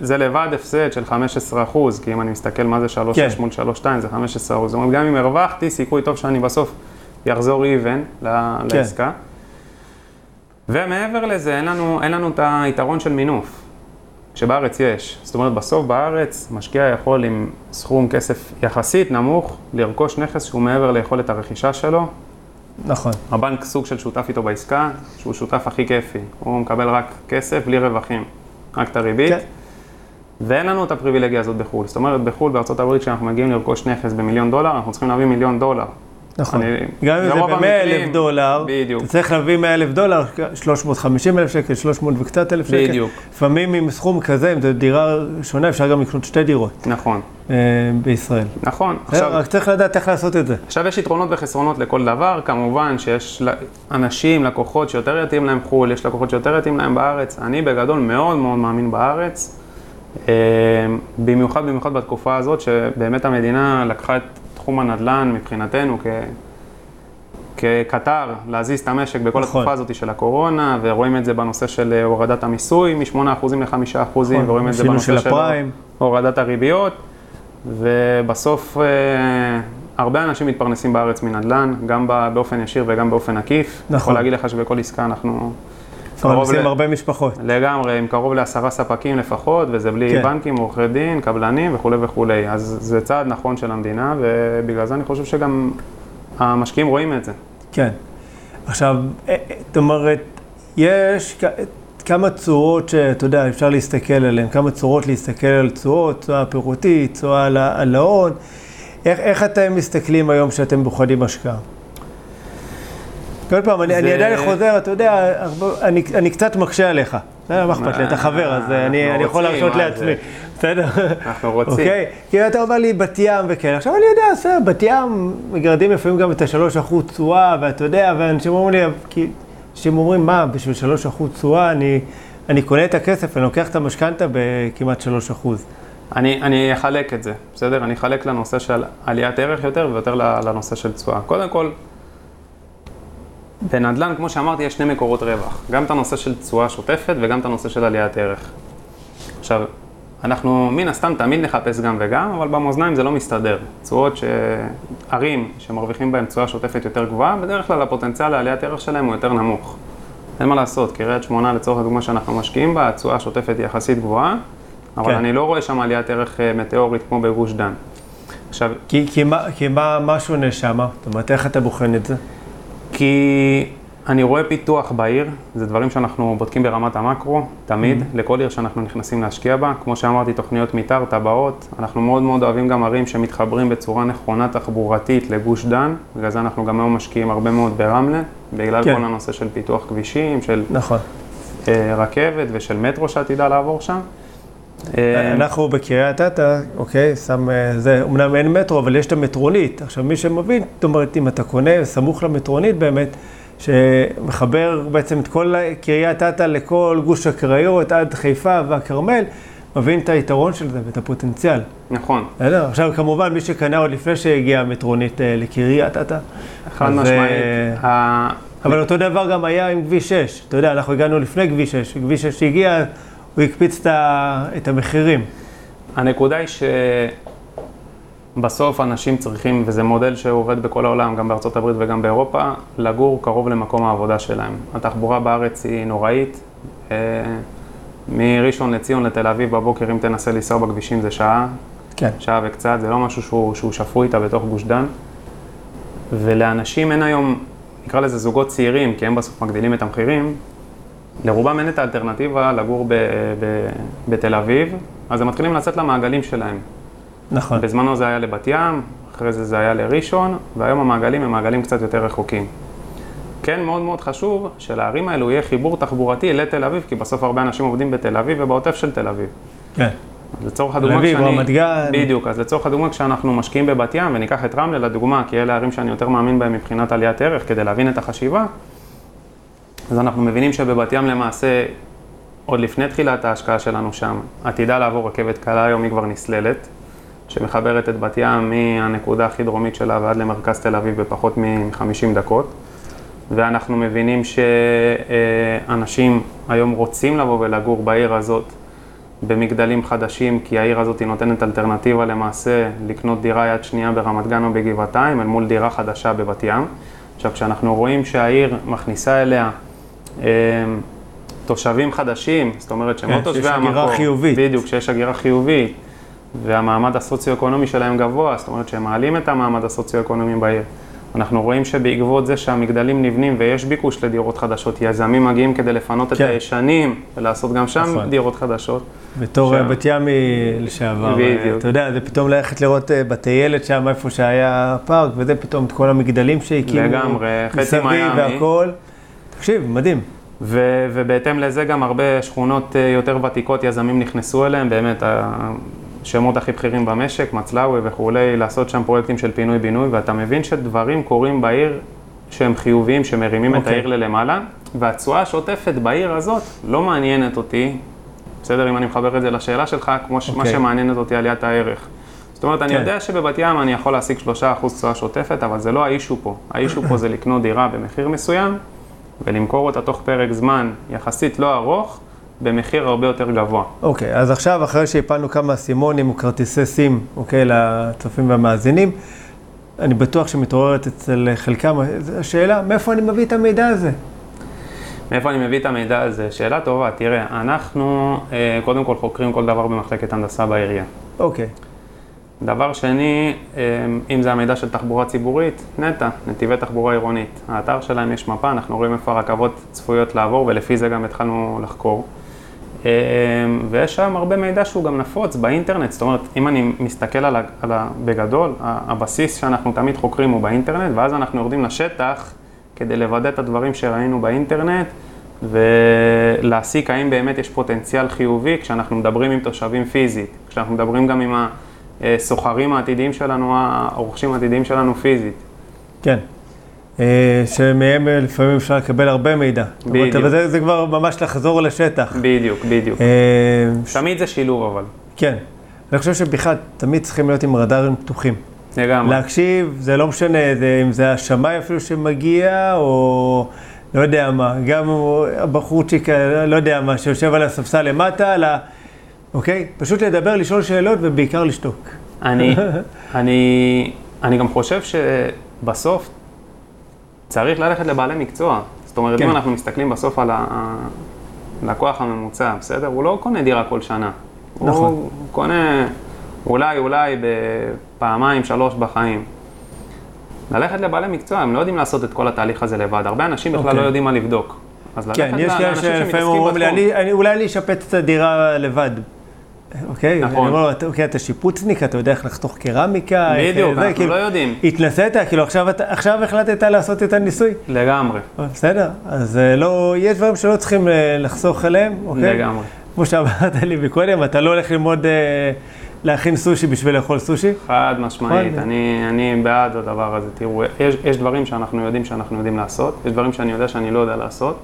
זה לבד הפסד של 15 אחוז, כי אם אני מסתכל מה זה 3.6 כן. מול 3.2 זה 15 אחוז. זאת אומרת, גם אם הרווחתי, סיכוי טוב שאני בסוף יחזור כן. לעסקה. ומעבר לזה, אין לנו, אין לנו את היתרון של מינוף, שבארץ יש. זאת אומרת, בסוף בארץ משקיע יכול עם סכום כסף יחסית נמוך לרכוש נכס שהוא מעבר ליכולת הרכישה שלו. נכון. הבנק סוג של שותף איתו בעסקה, שהוא שותף הכי כיפי. הוא מקבל רק כסף בלי רווחים, רק את הריבית. כן. ואין לנו את הפריבילגיה הזאת בחו"ל. זאת אומרת, בחו"ל, בארצות הברית, כשאנחנו מגיעים לרכוש נכס במיליון דולר, אנחנו צריכים להביא מיליון דולר. נכון. אני- גם אם זה ברוב ב-100 המקרים- אלף דולר, בדיוק. אתה צריך להביא 100 אלף דולר, 350 אלף שקל, 300 וקצת אלף שקל. בדיוק. לפעמים עם סכום כזה, אם זו דירה שונה, אפשר גם לקנות שתי דירות נכון, אה, בישראל. נכון. עכשיו... רק צריך לדעת איך לעשות את זה. עכשיו יש יתרונות וחסרונות לכל דבר, כמובן שיש אנשים, לקוחות שיותר יתאים להם חו"ל, יש לקוחות שיותר יתאים להם בארץ. אני בגדול מאוד מאוד מאמין בארץ, אה, במיוחד במיוחד בתקופה הזאת, שבאמת המדינה לקחה את תחום הנדל"ן מבחינתנו כ... כקטר, להזיז את המשק בכל נכון. התקופה הזאת של הקורונה, ורואים את זה בנושא של אה, הורדת המיסוי מ-8% ל-5%, נכון, ורואים את זה בנושא של הפריים. הורדת הריביות, ובסוף אה, הרבה אנשים מתפרנסים בארץ מנדל"ן, גם באופן ישיר וגם באופן עקיף. נכון. יכול להגיד לך שבכל עסקה אנחנו קרוב פרנסים ל- הרבה משפחות. לגמרי, עם קרוב לעשרה ספקים לפחות, וזה בלי כן. בנקים, עורכי דין, קבלנים וכולי וכולי. אז זה צעד נכון של המדינה, ובגלל זה אני חושב שגם המשקיעים רואים את זה. כן. עכשיו, אה, אה, זאת אומרת, יש כמה צורות שאתה יודע, אפשר להסתכל עליהן, כמה צורות להסתכל על תשואות, תשואה פירותית, תשואה על ההון. איך, איך אתם מסתכלים היום שאתם בוחנים השקעה? כל פעם, אני, זה- אני עדיין חוזר, אתה יודע, אני, אני קצת מקשה עליך. בסדר, מה אכפת לי, אתה חבר, אז אה, אני, יכול להרשות לעצמי. בסדר? אנחנו רוצים. אוקיי? כי אתה אומר לי בת ים וכן. עכשיו אני יודע, בסדר, בת ים מגרדים לפעמים גם את השלוש אחוז תשואה, ואתה יודע, ואנשים אומרים לי, כי אנשים אומרים, מה, בשביל שלוש אחוז תשואה אני, אני קונה את הכסף, אני לוקח את המשכנתה בכמעט שלוש אחוז. אני, אני אחלק את זה, בסדר? אני אחלק לנושא של עליית ערך יותר ויותר לנושא של תשואה. קודם כל, בנדל"ן, כמו שאמרתי, יש שני מקורות רווח. גם את הנושא של תשואה שוטפת וגם את הנושא של עליית ערך. עכשיו, אנחנו מן הסתם תמיד נחפש גם וגם, אבל במאזניים זה לא מסתדר. תשואות שערים שמרוויחים בהם תשואה שוטפת יותר גבוהה, בדרך כלל הפוטנציאל לעליית ערך שלהם הוא יותר נמוך. אין מה לעשות, קריית שמונה לצורך הדוגמה שאנחנו משקיעים בה, התשואה השוטפת היא יחסית גבוהה, אבל כן. אני לא רואה שם עליית ערך אה, מטאורית כמו בגוש דן. עכשיו... כי, כי, מה, כי מה, מה שונה שם? זאת אומרת, איך אתה בוחן את זה? כי אני רואה פיתוח בעיר, זה דברים שאנחנו בודקים ברמת המקרו, תמיד, mm-hmm. לכל עיר שאנחנו נכנסים להשקיע בה. כמו שאמרתי, תוכניות מתאר, טבעות. אנחנו מאוד מאוד אוהבים גם ערים שמתחברים בצורה נכונה תחבורתית לגוש דן, בגלל זה אנחנו גם היום משקיעים הרבה מאוד ברמלה, בגלל כן. כל הנושא של פיתוח כבישים, של נכון. אה, רכבת ושל מטרו שעתידה לעבור שם. אה, אנחנו בקריית אתא, אוקיי, שם, אה, זה, אמנם אין מטרו, אבל יש את המטרונית. עכשיו, מי שמבין, זאת אומרת, אם אתה קונה סמוך למטרונית באמת, שמחבר בעצם את כל קריית אתא לכל גוש הקריות עד חיפה והכרמל, מבין את היתרון של זה ואת הפוטנציאל. נכון. בסדר? עכשיו, כמובן, מי שקנה עוד לפני שהגיעה המטרונית אה, לקריית אתא. חד משמעית. אבל אותו דבר גם היה עם כביש 6. אתה יודע, אנחנו הגענו לפני כביש 6. כביש 6 הגיע, הוא הקפיץ את המחירים. הנקודה היא שבסוף אנשים צריכים, וזה מודל שעובד בכל העולם, גם בארצות הברית וגם באירופה, לגור קרוב למקום העבודה שלהם. התחבורה בארץ היא נוראית. אה, מראשון לציון לתל אביב בבוקר, אם תנסה לנסוע בכבישים זה שעה, כן. שעה וקצת, זה לא משהו שהוא, שהוא שפוי איתה בתוך גוש דן. ולאנשים אין היום, נקרא לזה זוגות צעירים, כי הם בסוף מגדילים את המחירים, לרובם אין את האלטרנטיבה לגור ב, ב, בתל אביב, אז הם מתחילים לצאת למעגלים שלהם. נכון. בזמנו זה היה לבת ים, אחרי זה זה היה לראשון, והיום המעגלים הם מעגלים קצת יותר רחוקים. כן, מאוד מאוד חשוב שלערים האלו יהיה חיבור תחבורתי לתל אביב, כי בסוף הרבה אנשים עובדים בתל אביב ובעוטף של תל אביב. כן. לצורך הדוגמה, אביב, כשאני... רמת גן. בדיוק, אז לצורך הדוגמה, כשאנחנו משקיעים בבת ים, וניקח את רמלה לדוגמה, כי אלה הערים שאני יותר מאמין בהם מבחינת עליית ערך, כדי להבין את החשיבה, אז אנחנו מבינים שבבת ים למעשה, עוד לפני תחילת ההשקעה שלנו שם, עתידה לעבור רכבת קלה, היום היא כבר נסללת, שמחברת את בת ים מהנקודה הכי דרומית שלה ועד למרכז תל אביב בפחות מ-50 דקות. ואנחנו מבינים שאנשים היום רוצים לבוא ולגור בעיר הזאת במגדלים חדשים, כי העיר הזאת נותנת אלטרנטיבה למעשה לקנות דירה יד שנייה ברמת גן או בגבעתיים, אל מול דירה חדשה בבת ים. עכשיו, כשאנחנו רואים שהעיר מכניסה אליה תושבים חדשים, זאת אומרת שהם לא כן, תושבי המקור, שיש הגירה חיובית. בדיוק, שיש הגירה חיובית, והמעמד הסוציו-אקונומי שלהם גבוה, זאת אומרת שהם מעלים את המעמד הסוציו-אקונומי בעיר. אנחנו רואים שבעקבות זה שהמגדלים נבנים ויש ביקוש לדירות חדשות, יזמים מגיעים כדי לפנות כן. את הישנים ולעשות גם שם נכון. דירות חדשות. בתור שם. בת ימי לשעבר, בדיוק. אתה יודע, זה פתאום ללכת לראות אה, בתי ילד שם, איפה שהיה פארק, וזה פתאום את כל המגדלים שהקימו. לגמרי, חצי מיאמי. והכל. תקשיב, מדהים. ו- ובהתאם לזה גם הרבה שכונות אה, יותר ותיקות, יזמים נכנסו אליהם, באמת השמות הכי בכירים במשק, מצלאווי וכולי, לעשות שם פרויקטים של פינוי-בינוי, ואתה מבין שדברים קורים בעיר שהם חיוביים, שמרימים okay. את אוקיי. העיר ללמעלה, והתשואה השוטפת בעיר הזאת לא מעניינת אותי, בסדר, אם אני מחבר את זה לשאלה שלך, כמו okay. מה אוקיי. שמעניינת אותי עליית הערך. זאת אומרת, okay. אני כן. יודע שבבת ים אני יכול להשיג 3% תשואה שוטפת, אבל זה לא האישו פה. האישו פה זה לקנות דירה במחיר מסוים, ולמכור אותה תוך פרק זמן יחסית לא ארוך, במחיר הרבה יותר גבוה. אוקיי, okay, אז עכשיו, אחרי שהפלנו כמה אסימונים או כרטיסי סים, אוקיי, okay, לצופים והמאזינים, אני בטוח שמתעוררת אצל חלקם השאלה, מאיפה אני מביא את המידע הזה? מאיפה אני מביא את המידע הזה? שאלה טובה, תראה, אנחנו אה, קודם כל חוקרים כל דבר במחלקת הנדסה בעירייה. אוקיי. דבר שני, אה, אם זה המידע של תחבורה ציבורית, נטע, נתיבי תחבורה עירונית. האתר שלהם יש מפה, אנחנו רואים איפה הרכבות צפויות לעבור ולפי זה גם התחלנו לחקור. אמ, ויש שם הרבה מידע שהוא גם נפוץ באינטרנט, זאת אומרת, אם אני מסתכל על, ה, על ה, בגדול, הבסיס שאנחנו תמיד חוקרים הוא באינטרנט, ואז אנחנו יורדים לשטח כדי לוודא את הדברים שראינו באינטרנט, ולהסיק האם באמת יש פוטנציאל חיובי כשאנחנו מדברים עם תושבים פיזית. כשאנחנו מדברים גם עם הסוחרים העתידיים שלנו, הרוכשים העתידיים שלנו פיזית. כן. אה, שמהם לפעמים אפשר לקבל הרבה מידע. בדיוק. אבל זה, זה כבר ממש לחזור לשטח. בדיוק, בדיוק. אה, תמיד זה שילוב אבל. כן. אני חושב שבכלל, תמיד צריכים להיות עם רדארים פתוחים. לגמרי. להקשיב, זה לא משנה זה, אם זה השמאי אפילו שמגיע, או לא יודע מה, גם הבחורצ'יק, לא יודע מה, שיושב על הספסל למטה. אוקיי? פשוט לדבר, לשאול שאלות ובעיקר לשתוק. אני, <laughs> אני, אני גם חושב שבסוף צריך ללכת לבעלי מקצוע. זאת אומרת, כן. אם אנחנו מסתכלים בסוף על הלקוח הממוצע, בסדר? הוא לא קונה דירה כל שנה. נכון. הוא קונה אולי, אולי בפעמיים, שלוש בחיים. ללכת לבעלי מקצוע, הם לא יודעים לעשות את כל התהליך הזה לבד. הרבה אנשים בכלל אוקיי. לא יודעים מה לבדוק. אז ללכת כן, יש כאלה שלפעמים אומרים לי, בתחום. אני, אני, אולי אני אשפץ את הדירה לבד. אוקיי? נכון. אני אומר לו, "אתה- אוקיי, אתה שיפוצניק, אתה יודע איך לחתוך קרמיקה, בדיוק, אנחנו כאילו, לא יודעים. התנסית, כאילו עכשיו, עכשיו החלטת לעשות את הניסוי? לגמרי, בסדר, אז אה, לא, יש דברים שלא צריכים אה, לחסוך עליהם, אוקיי? לגמרי. כמו שאמרת לי מקודם, אתה לא הולך ללמוד אה, להכין סושי בשביל לאכול סושי? חד משמעית, נכון. אני, אני בעד הדבר הזה. תראו, יש, יש דברים שאנחנו יודעים שאנחנו יודעים לעשות, יש דברים שאני יודע שאני לא יודע לעשות,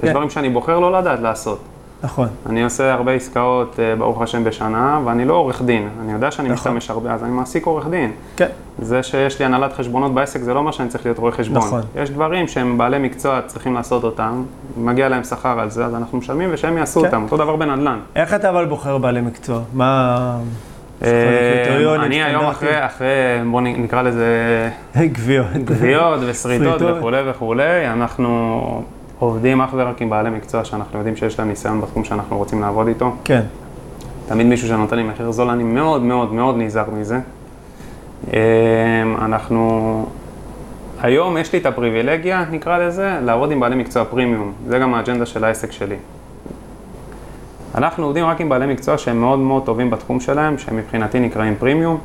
כן. יש דברים שאני בוחר לא לדעת לעשות. נכון, אני עושה הרבה עסקאות, אה, ברוך השם, בשנה, ואני לא עורך דין. אני יודע שאני נכון. משתמש הרבה, אז אני מעסיק עורך דין. כן, זה שיש לי הנהלת חשבונות בעסק, זה לא אומר שאני צריך להיות רואה חשבון. נכון. יש דברים שהם בעלי מקצוע צריכים לעשות אותם, מגיע להם שכר על זה, אז אנחנו משלמים ושהם יעשו כן. אותם. אותו דבר בנדל"ן. איך אתה אבל בוחר בעלי מקצוע? מה... אה, אני היום? אחרי, אחרי, בוא נקרא לזה. <laughs> גביעות ושריטות שריטות. וכולי וכולי, אנחנו עובדים אך ורק עם בעלי מקצוע שאנחנו יודעים שיש להם ניסיון בתחום שאנחנו רוצים לעבוד איתו. כן, תמיד מישהו שנותן לי מחיר זול, אני מאוד מאוד מאוד נזהר מזה. אמ, אנחנו, היום יש לי את הפריבילגיה, נקרא לזה, לעבוד עם בעלי מקצוע פרימיום. זה גם האג'נדה של העסק שלי. אנחנו עובדים רק עם בעלי מקצוע שהם מאוד מאוד טובים בתחום שלהם, שהם מבחינתי נקראים פרימיום,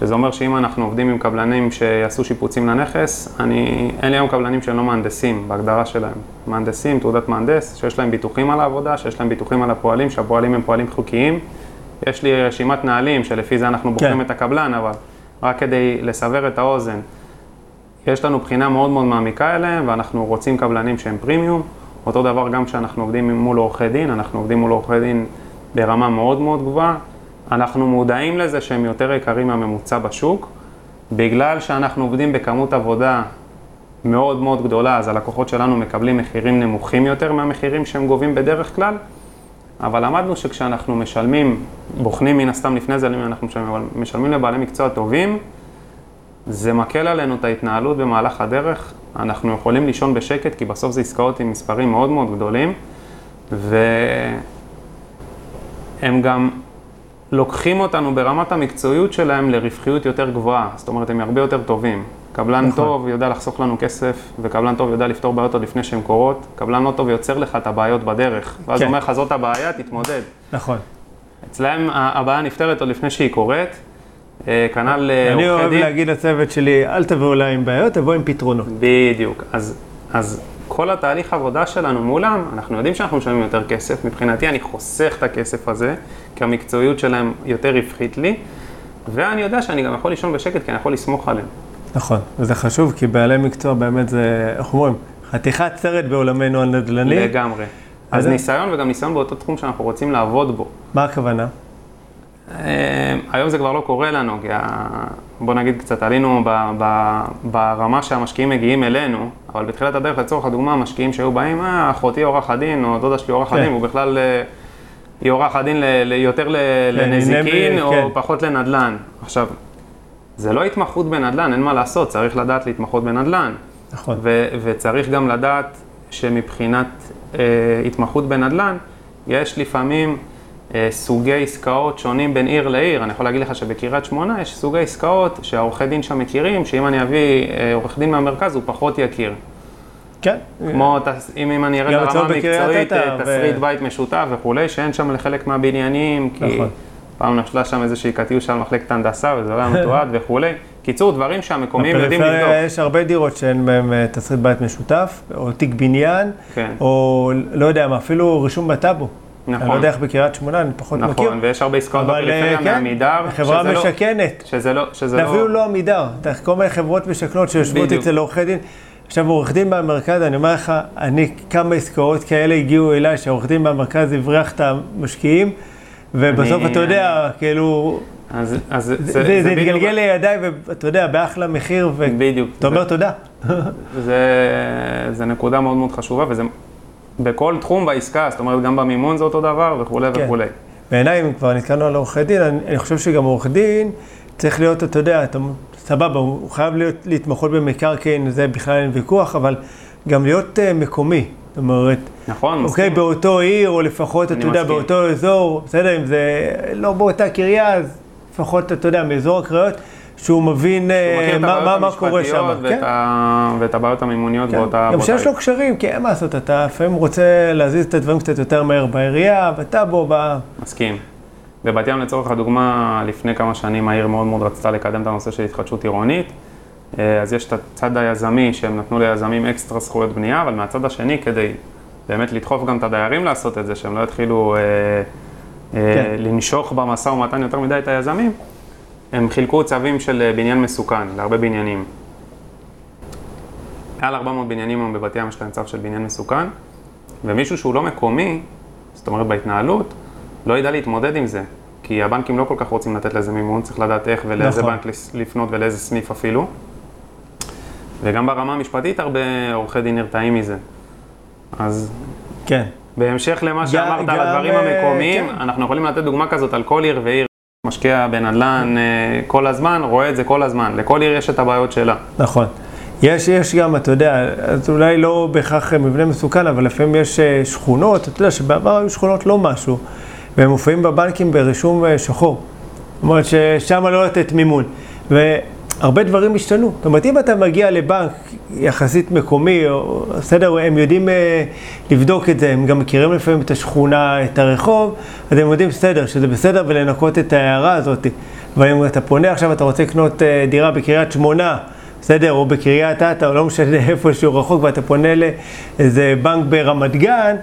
שזה אומר שאם אנחנו עובדים עם קבלנים שיעשו שיפוצים לנכס, אני, אין לי היום קבלנים שהם לא מהנדסים בהגדרה שלהם. מהנדסים, תעודת מהנדס, שיש להם ביטוחים על העבודה, שיש להם ביטוחים על הפועלים, שהפועלים הם פועלים חוקיים. יש לי רשימת נהלים שלפי זה אנחנו בוחרים כן. את הקבלן, אבל רק כדי לסבר את האוזן, יש לנו בחינה מאוד מאוד מעמיקה אליהם, ואנחנו רוצים קבלנים שהם פרימיום. אותו דבר גם כשאנחנו עובדים מול עורכי דין, אנחנו עובדים מול עורכי דין ברמה מאוד מאוד גבוהה. אנחנו מודעים לזה שהם יותר יקרים מהממוצע בשוק. בגלל שאנחנו עובדים בכמות עבודה מאוד מאוד גדולה, אז הלקוחות שלנו מקבלים מחירים נמוכים יותר מהמחירים שהם גובים בדרך כלל. אבל למדנו שכשאנחנו משלמים, בוחנים מן הסתם לפני זה למי אנחנו משלמים, אבל משלמים לבעלי מקצוע טובים, זה מקל עלינו את ההתנהלות במהלך הדרך. אנחנו יכולים לישון בשקט, כי בסוף זה עסקאות עם מספרים מאוד מאוד גדולים, והם גם לוקחים אותנו ברמת המקצועיות שלהם לרווחיות יותר גבוהה. זאת אומרת, הם הרבה יותר טובים. קבלן נכון. טוב יודע לחסוך לנו כסף, וקבלן טוב יודע לפתור בעיות עוד לפני שהן קורות. קבלן לא טוב יוצר לך את הבעיות בדרך. ואז כן. אומר לך, זאת הבעיה, תתמודד. נכון. אצלהם הבעיה נפתרת עוד לפני שהיא קורית. אה, כנ"ל אה, אני עורכי אוהב דין. להגיד לצוות שלי, אל תבואו אליי עם בעיות, תבואו עם פתרונות. בדיוק. אז, אז כל התהליך עבודה שלנו מולם, אנחנו יודעים שאנחנו משלמים יותר כסף. מבחינתי אני חוסך את הכסף הזה, כי המקצועיות שלהם יותר רווחית לי, ואני יודע שאני גם יכול לישון בשקט, כי אני יכול לסמוך עליהם. נכון, וזה חשוב, כי בעלי מקצוע באמת זה, איך אומרים, חתיכת סרט בעולמנו הנדל"ני. לגמרי. אז בסדר. ניסיון וגם ניסיון באותו תחום שאנחנו רוצים לעבוד בו. מה הכוונה? אה, היום זה כבר לא קורה לנו, כי בוא נגיד קצת עלינו ב- ב- ברמה שהמשקיעים מגיעים אלינו, אבל בתחילת הדרך, לצורך הדוגמה, המשקיעים שהיו באים, אה, אחותי עורכת דין, או דודה שלי עורכת כן. דין, הוא בכלל, אה, היא עורכת דין ל- ל- יותר ל- כן, לנזיקין, כן. או פחות לנדל"ן. עכשיו, זה לא התמחות בנדל"ן, אין מה לעשות, צריך לדעת להתמחות בנדל"ן. נכון. ו- וצריך גם לדעת שמבחינת אה, התמחות בנדל"ן, יש לפעמים אה, סוגי עסקאות שונים בין עיר לעיר. אני יכול להגיד לך שבקריית שמונה יש סוגי עסקאות שהעורכי דין שם מכירים, שאם אני אביא אה, עורך דין מהמרכז הוא פחות יכיר. כן. כמו, אם, אם אני ארד לרמה המקצועית, אה, ו- תסריט בית משותף וכולי, שאין שם לחלק מהבניינים, כי נכון. פעם נפלה שם איזושהי קטיושה על מחלקת הנדסה וזה לא היה מתועד <laughs> וכולי. קיצור, דברים שהמקומיים יודעים לבדוק. בפריפריה יש הרבה דירות שאין בהן אה, תסריט בית משותף, או תיק בניין, כן. או לא יודע מה, אפילו רישום בטאבו. נכון. אני לא יודע איך בקריית שמונה, אני פחות נכון, מכיר. נכון, ויש הרבה עסקאות בפריפריה כן, מעמידר. חברה משכנת. לא, שזה לא, שזה לא... אפילו לא עמידר, כל מיני חברות משכנות שיושבות אצל עורכי דין. עכשיו, עורך דין במרכז, אני אומר לך, אני, כמה עסקאות כאלה הגיעו אליי, שעורך דין במרכז הבריח את המשקיעים, ובסוף אתה יודע, כאילו... אז, אז זה, זה, זה, זה התגלגל לידיי, ואתה יודע, באחלה מחיר, ואתה אומר תודה. זה, זה נקודה מאוד מאוד חשובה, וזה בכל תחום בעסקה, זאת אומרת, גם במימון זה אותו דבר, וכולי כן. וכולי. בעיניי, אם כבר נתקענו על עורכי דין, אני, אני חושב שגם עורך דין צריך להיות, אתה יודע, אתה, סבבה, הוא חייב להיות, להתמחות במקרקעין, זה בכלל אין ויכוח, אבל גם להיות uh, מקומי. זאת אומרת, נכון, אוקיי, מסכים. באותו עיר, או לפחות, אתה יודע, באותו אזור, בסדר, אם זה לא באותה קריה, אז לפחות, אתה יודע, מאזור הקריות, שהוא מבין uh, מה, מה, מה קורה שם. ואת, כן? ה... ואת הבעיות המימוניות כן. באותה... גם שיש לו קשרים, כי אין מה לעשות, אתה לפעמים רוצה להזיז את הדברים קצת יותר מהר בעירייה, בטאבו, ב... מסכים. בבת ים לצורך הדוגמה, לפני כמה שנים העיר מאוד מאוד רצתה לקדם את הנושא של התחדשות עירונית. אה, אז יש את הצד היזמי, שהם נתנו ליזמים אקסטרה זכויות בנייה, אבל מהצד השני, כדי באמת לדחוף גם את הדיירים לעשות את זה, שהם לא יתחילו אה, אה, כן. לנשוך במשא ומתן יותר מדי את היזמים, הם חילקו צווים של אה, בניין מסוכן להרבה בניינים. מעל 400 בניינים היום בבת ים יש להם צו של בניין מסוכן, ומישהו שהוא לא מקומי, זאת אומרת בהתנהלות, לא ידע להתמודד עם זה, כי הבנקים לא כל כך רוצים לתת לזה מימון, צריך לדעת איך ולאיזה נכון. בנק לפנות ולאיזה סניף אפילו. וגם ברמה המשפטית הרבה עורכי דין נרתעים מזה. אז כן. בהמשך למה שאמרת על הדברים אה, המקומיים, כן. אנחנו יכולים לתת דוגמה כזאת על כל עיר ועיר. משקיע בנדל"ן אה, כל הזמן, רואה את זה כל הזמן. לכל עיר יש את הבעיות שלה. נכון. יש, יש גם, אתה יודע, אז אולי לא בהכרח מבנה מסוכן, אבל לפעמים יש אה, שכונות, אתה יודע שבעבר היו שכונות לא משהו. והם מופיעים בבנקים ברישום אה, שחור. זאת אומרת ששם לא לתת מימון. והרבה דברים השתנו. זאת אומרת, אם אתה מגיע לבנק יחסית מקומי, או, בסדר, הם יודעים אה, לבדוק את זה, הם גם מכירים לפעמים את השכונה, את הרחוב, אז הם יודעים בסדר, שזה בסדר ולנקות את ההערה הזאת. אבל אם אתה פונה עכשיו, אתה רוצה לקנות אה, דירה בקריית שמונה, בסדר, או בקריית אתא, או לא משנה <laughs> שהוא רחוק, ואתה פונה לאיזה בנק ברמת גן,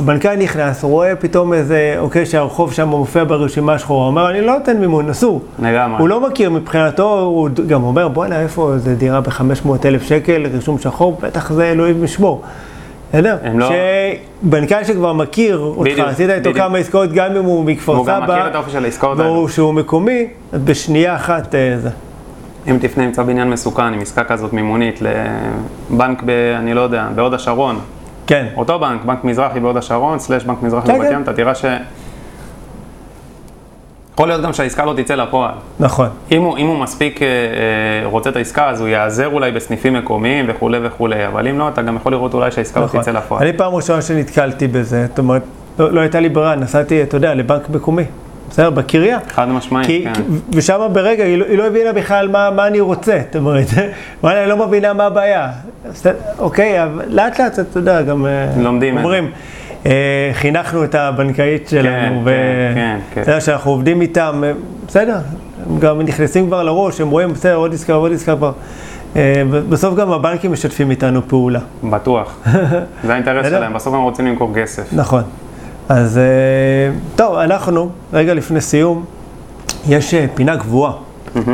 בנקאי נכנס, רואה פתאום איזה, אוקיי, שהרחוב שם מופיע ברשימה השחורה, הוא אומר, אני לא נותן מימון, אסור. לגמרי. הוא לא מכיר מבחינתו, הוא גם אומר, בואנה, איפה זה דירה ב-500 אלף שקל, רישום שחור, בטח זה אלוהים ישמור. בסדר? לא... שבנקאי שכבר מכיר אותך, עשית איתו כמה עסקאות, גם אם הוא מכפר סבא, הוא גם מכיר את האופי של העסקאות האלו. והוא שהוא מקומי, בשנייה אחת אה, זה. אם תפנה, נמצא בניין מסוכן עם עסקה כזאת מימונית לבנק ב... אני לא יודע, בהוד השרון, כן. אותו בנק, בנק מזרחי בהוד השרון, סלאש בנק מזרחי כן, בבת כן. ים, אתה תראה ש... יכול להיות גם שהעסקה לא תצא לפועל. נכון. אם הוא, אם הוא מספיק אה, אה, רוצה את העסקה, אז הוא ייעזר אולי בסניפים מקומיים וכולי וכולי, אבל אם לא, אתה גם יכול לראות אולי שהעסקה נכון. לא תצא לפועל. אני פעם ראשונה שנתקלתי בזה, זאת אומרת, לא, לא הייתה לי ברירה, נסעתי, אתה יודע, לבנק מקומי. בסדר? בקריה. חד משמעית, כן. ושם ברגע היא לא, היא לא הבינה בכלל מה, מה אני רוצה, זאת אומרת, <laughs> וואלה, אני לא מבינה מה הבעיה. אוקיי, אבל לאט לאט, אתה יודע, גם אה, לומדים אומרים, אה, חינכנו את הבנקאית שלנו, כן, כן, כן. בסדר, שאנחנו עובדים איתם, אה, בסדר, הם גם נכנסים כבר לראש, הם רואים, בסדר, עוד עסקה, עוד עסקה כבר. בסוף גם הבנקים משתפים איתנו פעולה. בטוח, <laughs> זה האינטרס שלהם, בסוף הם רוצים למכור כסף. נכון. אז טוב, אנחנו, רגע לפני סיום, יש פינה קבועה,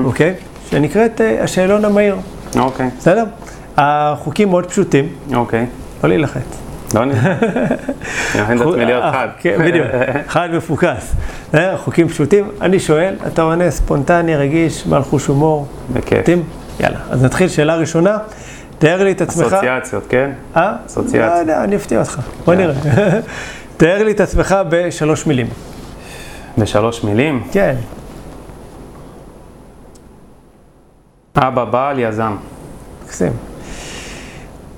אוקיי? שנקראת השאלון המהיר. אוקיי. בסדר? החוקים מאוד פשוטים. אוקיי. לא להילחץ. לא נלחץ. אני מכין את עצמי להיות חד. כן, בדיוק, <laughs> חד מפוקס. חוקים פשוטים, אני שואל, אתה עונה ספונטני, רגיש, בעל חוש הומור. בכיף. יאללה, אז נתחיל שאלה ראשונה. תאר לי את עצמך... אסוציאציות, כן? אה? אסוציאציות. לא יודע, אני אפתיע אותך. בוא נראה. <laughs> תאר לי את עצמך בשלוש מילים. בשלוש מילים? כן. אבא בעל יזם. מקסים.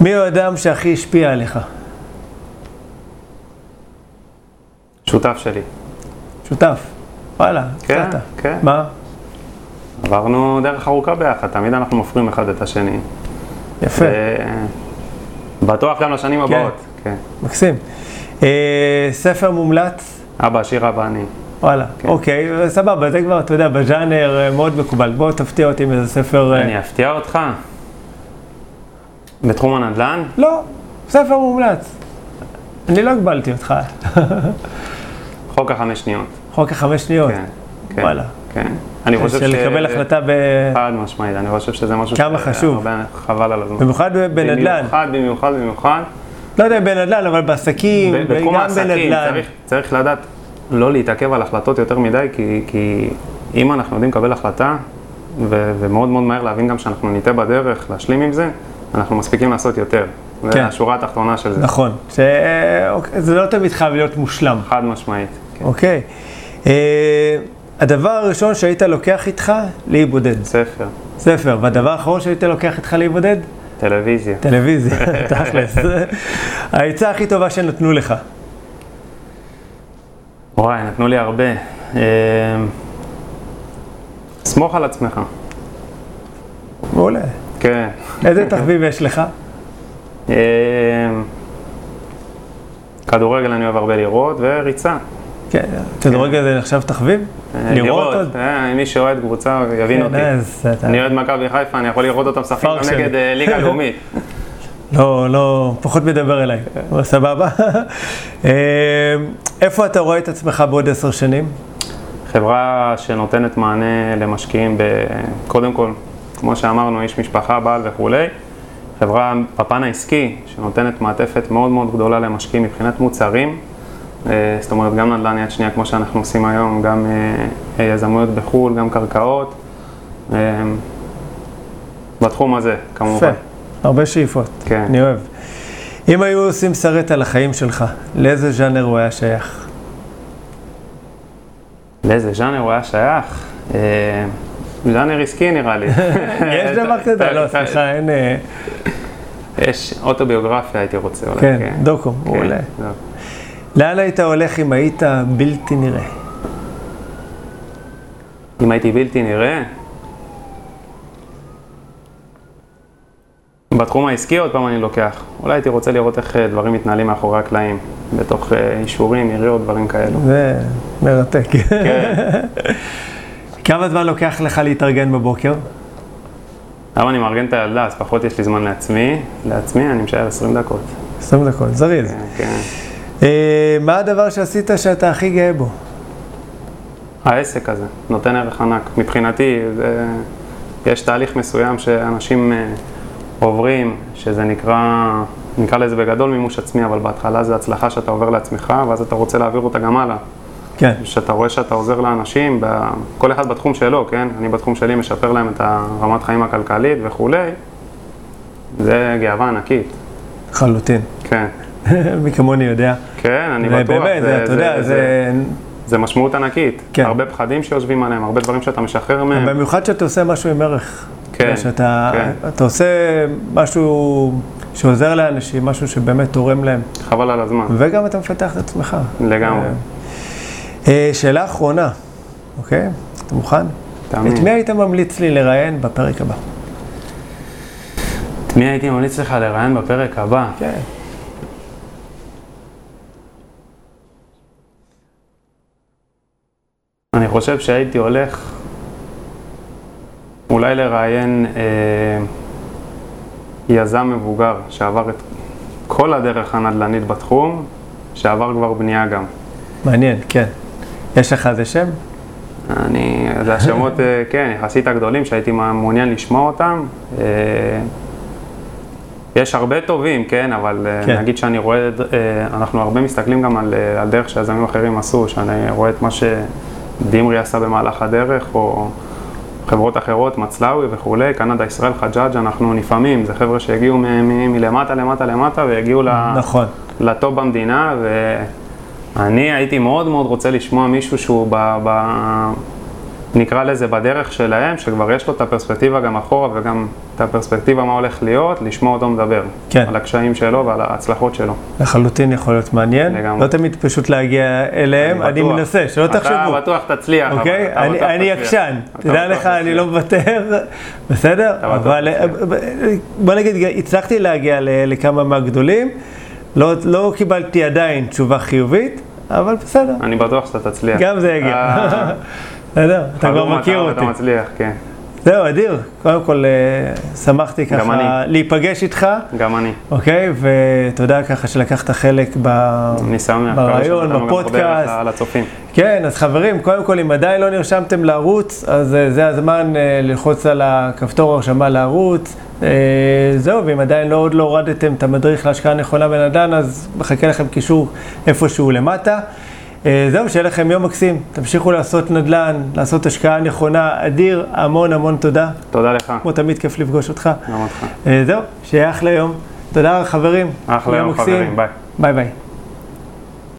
מי הוא האדם שהכי השפיע עליך? שותף שלי. שותף? וואלה, כן. כן. מה? עברנו דרך ארוכה ביחד, תמיד אנחנו מפרים אחד את השני. יפה. ו... בטוח גם לשנים כן. הבאות. כן. מקסים. אה, ספר מומלץ? אבא, שירה ואני. וואלה, כן. אוקיי, סבבה, זה כבר, אתה יודע, בז'אנר אה, מאוד מקובל. בוא תפתיע אותי עם איזה ספר... אה, אני אפתיע אותך? בתחום הנדל"ן? לא, ספר מומלץ. אני לא הגבלתי אותך. חוק החמש שניות. חוק החמש שניות? כן, כן. וואלה. כן. אני חושב ש... לקבל החלטה ב... חד משמעית, אני חושב שזה משהו כמה חשוב. הרבה חבל על הזמן. במיוחד בנדל"ן. במיוחד, במיוחד, במיוחד. לא יודע בנדל"ן, אבל בעסקים, בתחום וגם העסקים בנדל"ן. צריך, צריך לדעת לא להתעכב על החלטות יותר מדי, כי, כי אם אנחנו יודעים לקבל החלטה, ו, ומאוד מאוד מהר להבין גם שאנחנו נטעה בדרך, להשלים עם זה, אנחנו מספיקים לעשות יותר. כן. זה השורה התחתונה של זה. נכון. ש- אוקיי, זה לא תמיד חייב להיות מושלם. חד משמעית. כן. אוקיי. אה, הדבר הראשון שהיית לוקח איתך, להיבודד. ספר, ספר. והדבר האחרון שהיית לוקח איתך להיבודד? טלוויזיה. טלוויזיה, <laughs> תכלס. העצה הכי טובה שנתנו לך. וואי, נתנו לי הרבה. אה, סמוך על עצמך. מעולה. כן. איזה תחביב יש לך? אה, כדורגל אני אוהב הרבה לראות, וריצה. כן, כדורגל זה נחשב תחביב? אה, לראות עוד? אה, מי שאוהד קבוצה יבין כן, אותי. אתה- אני אוהד מכבי חיפה, אני יכול לראות אותם משחקים פארק גם שלי. נגד אה, ליגה <laughs> לאומית. לא, לא, פחות מדבר אליי, אבל סבבה. <laughs> אה, איפה אתה רואה את עצמך בעוד עשר שנים? חברה שנותנת מענה למשקיעים, ב... קודם כל, כמו שאמרנו, איש משפחה, בעל וכולי. חברה בפן העסקי, שנותנת מעטפת מאוד מאוד גדולה למשקיעים מבחינת מוצרים. אה, זאת אומרת, גם נדל"ן יד שנייה, כמו שאנחנו עושים היום, גם אה, יזמויות בחו"ל, גם קרקעות. אה, בתחום הזה, כמובן. יפה, הרבה שאיפות, כן. אני אוהב. אם היו עושים סרט על החיים שלך, לאיזה ז'אנר הוא היה שייך? לאיזה ז'אנר הוא היה שייך? אה, ז'אנר עסקי נראה לי. <laughs> יש דבר כזה? לא, סליחה, אין... אה, יש אוטוביוגרפיה הייתי רוצה אולי. כן, דוקו, כן, מעולה. לאן היית הולך אם היית בלתי נראה? אם הייתי בלתי נראה, בתחום העסקי עוד פעם אני לוקח. אולי הייתי רוצה לראות איך אה, דברים מתנהלים מאחורי הקלעים, בתוך אה, אישורים, עיריות, דברים כאלו. זה מרתק. כן. <laughs> כמה זמן לוקח לך להתארגן בבוקר? היום אני מארגן את הילדה, אז פחות יש לי זמן לעצמי. לעצמי אני משער 20 דקות. 20 דקות, זריז. כן, כן. אה, מה הדבר שעשית שאתה הכי גאה בו? העסק הזה נותן ערך ענק. מבחינתי, זה, יש תהליך מסוים שאנשים אה, עוברים, שזה נקרא, נקרא לזה בגדול מימוש עצמי, אבל בהתחלה זה הצלחה שאתה עובר לעצמך, ואז אתה רוצה להעביר אותה גם הלאה. כן, שאתה רואה שאתה עוזר לאנשים, כל אחד בתחום שלו, כן? אני בתחום שלי משפר להם את הרמת חיים הכלכלית וכולי, זה גאווה ענקית, לחלוטין. כן. <laughs> מי כמוני יודע. כן, אני בטוח. ובאמת, זה, אתה יודע, זה... זה משמעות ענקית. כן. הרבה פחדים שיושבים עליהם, הרבה דברים שאתה משחרר מהם. במיוחד שאתה עושה משהו עם ערך. כן, שאתה כן. אתה עושה משהו שעוזר לאנשים, משהו שבאמת תורם להם, חבל על הזמן. וגם אתה מפתח את עצמך. לגמרי. אה, שאלה אחרונה, אוקיי? אתה מוכן? תאמין. את מי היית ממליץ לי לראיין בפרק הבא? את מי הייתי ממליץ לך לראיין בפרק הבא? כן. אני חושב שהייתי הולך אולי לראיין אה, יזם מבוגר שעבר את כל הדרך הנדל"נית בתחום, שעבר כבר בנייה גם. מעניין, כן. יש לך איזה שם? אני, זה השמות, אה, <laughs> כן, יחסית הגדולים שהייתי מעוניין לשמוע אותם. אה, יש הרבה טובים, כן, אבל אה, כן. נגיד שאני רואה, אה, אנחנו הרבה מסתכלים גם על, אה, על דרך שיזמים אחרים עשו, שאני רואה את מה שדימרי עשה במהלך הדרך, או חברות אחרות, מצלאוי וכולי, קנדה, ישראל, חג'אג', אנחנו לפעמים, זה חבר'ה שהגיעו מלמטה למטה למטה והגיעו. נכון. לטופ במדינה, ואני הייתי מאוד מאוד רוצה לשמוע מישהו שהוא ב... ב... נקרא לזה בדרך שלהם, שכבר יש לו את הפרספקטיבה גם אחורה וגם את הפרספקטיבה מה הולך להיות, לשמוע אותו מדבר. כן. על הקשיים שלו ועל ההצלחות שלו. לחלוטין יכול להיות מעניין. לגמרי. לא תמיד פשוט להגיע אליהם, אני בטוח. מנסה, שלא תחשבו. אתה בטוח תצליח. אבל אוקיי? אתה אני- אני תצליח. עקשן, אתה תדע לך, אני תצליח. לא מוותר, <laughs> בסדר? אתה אבל אה, בוא נגיד, הצלחתי להגיע לכמה מהגדולים, לא לא קיבלתי עדיין תשובה חיובית, אבל בסדר, אני בטוח שאתה תצליח. גם זה יגיע. בסדר, אתה כבר חלום מכיר אתה אותי. ואתה מצליח, כן. זהו, אדיר. קודם כל, אה, שמחתי ככה. להיפגש איתך, גם אני. אוקיי? ותודה ככה שלקחת חלק ב... אני שמח. ברעיון, בפודקאסט. דרך לצופים. כן, אז חברים, קודם כל, אם עדיין לא נרשמתם לערוץ, אז אה, זה הזמן אה, ללחוץ על הכפתור הרשמה לערוץ. זהו, ואם עדיין לא, עוד לא הורדתם את המדריך להשקעה נכונה בנדל"ן, אז מחכה לכם קישור איפשהו למטה. אה, זהו, שיהיה לכם יום מקסים. תמשיכו לעשות נדל"ן, לעשות השקעה נכונה. אדיר, המון המון תודה. תודה לך. כמו תמיד, כיף לפגוש אותך. גם אותך. אה, זהו, שיהיה אחלה יום. תודה חברים. אחלה יום. חברים, ביי. ביי ביי.